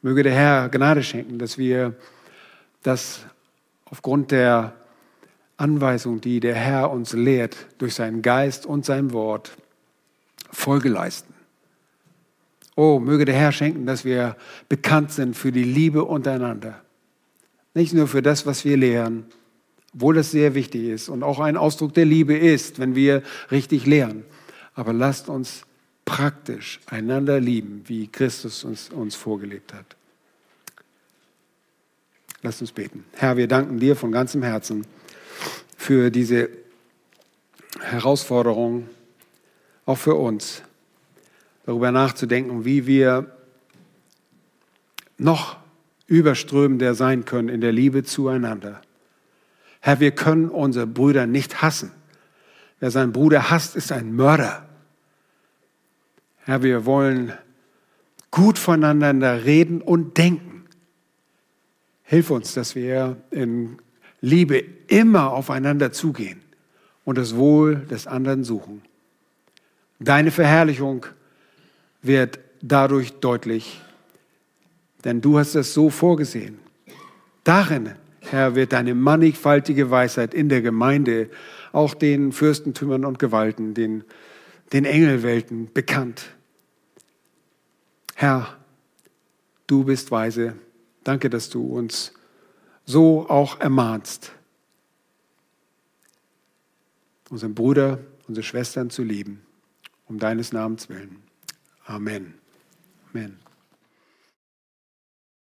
Möge der Herr Gnade schenken, dass wir das aufgrund der Anweisung, die der Herr uns lehrt, durch seinen Geist und sein Wort, Folge leisten. Oh, möge der Herr schenken, dass wir bekannt sind für die Liebe untereinander. Nicht nur für das, was wir lehren, obwohl das sehr wichtig ist und auch ein Ausdruck der Liebe ist, wenn wir richtig lehren. Aber lasst uns praktisch einander lieben, wie Christus uns, uns vorgelebt hat. Lasst uns beten. Herr, wir danken dir von ganzem Herzen für diese Herausforderung, auch für uns, darüber nachzudenken, wie wir noch überströmender sein können in der Liebe zueinander. Herr, wir können unsere Brüder nicht hassen. Wer seinen Bruder hasst, ist ein Mörder. Herr, wir wollen gut voneinander reden und denken. Hilf uns, dass wir in Liebe immer aufeinander zugehen und das Wohl des anderen suchen. Deine Verherrlichung wird dadurch deutlich, denn du hast es so vorgesehen. Darin, Herr, wird deine mannigfaltige Weisheit in der Gemeinde, auch den Fürstentümern und Gewalten, den, den Engelwelten bekannt. Herr, du bist weise Danke, dass du uns so auch ermahnst, unseren Bruder, unsere Schwestern zu lieben, um deines Namens willen. Amen. Amen.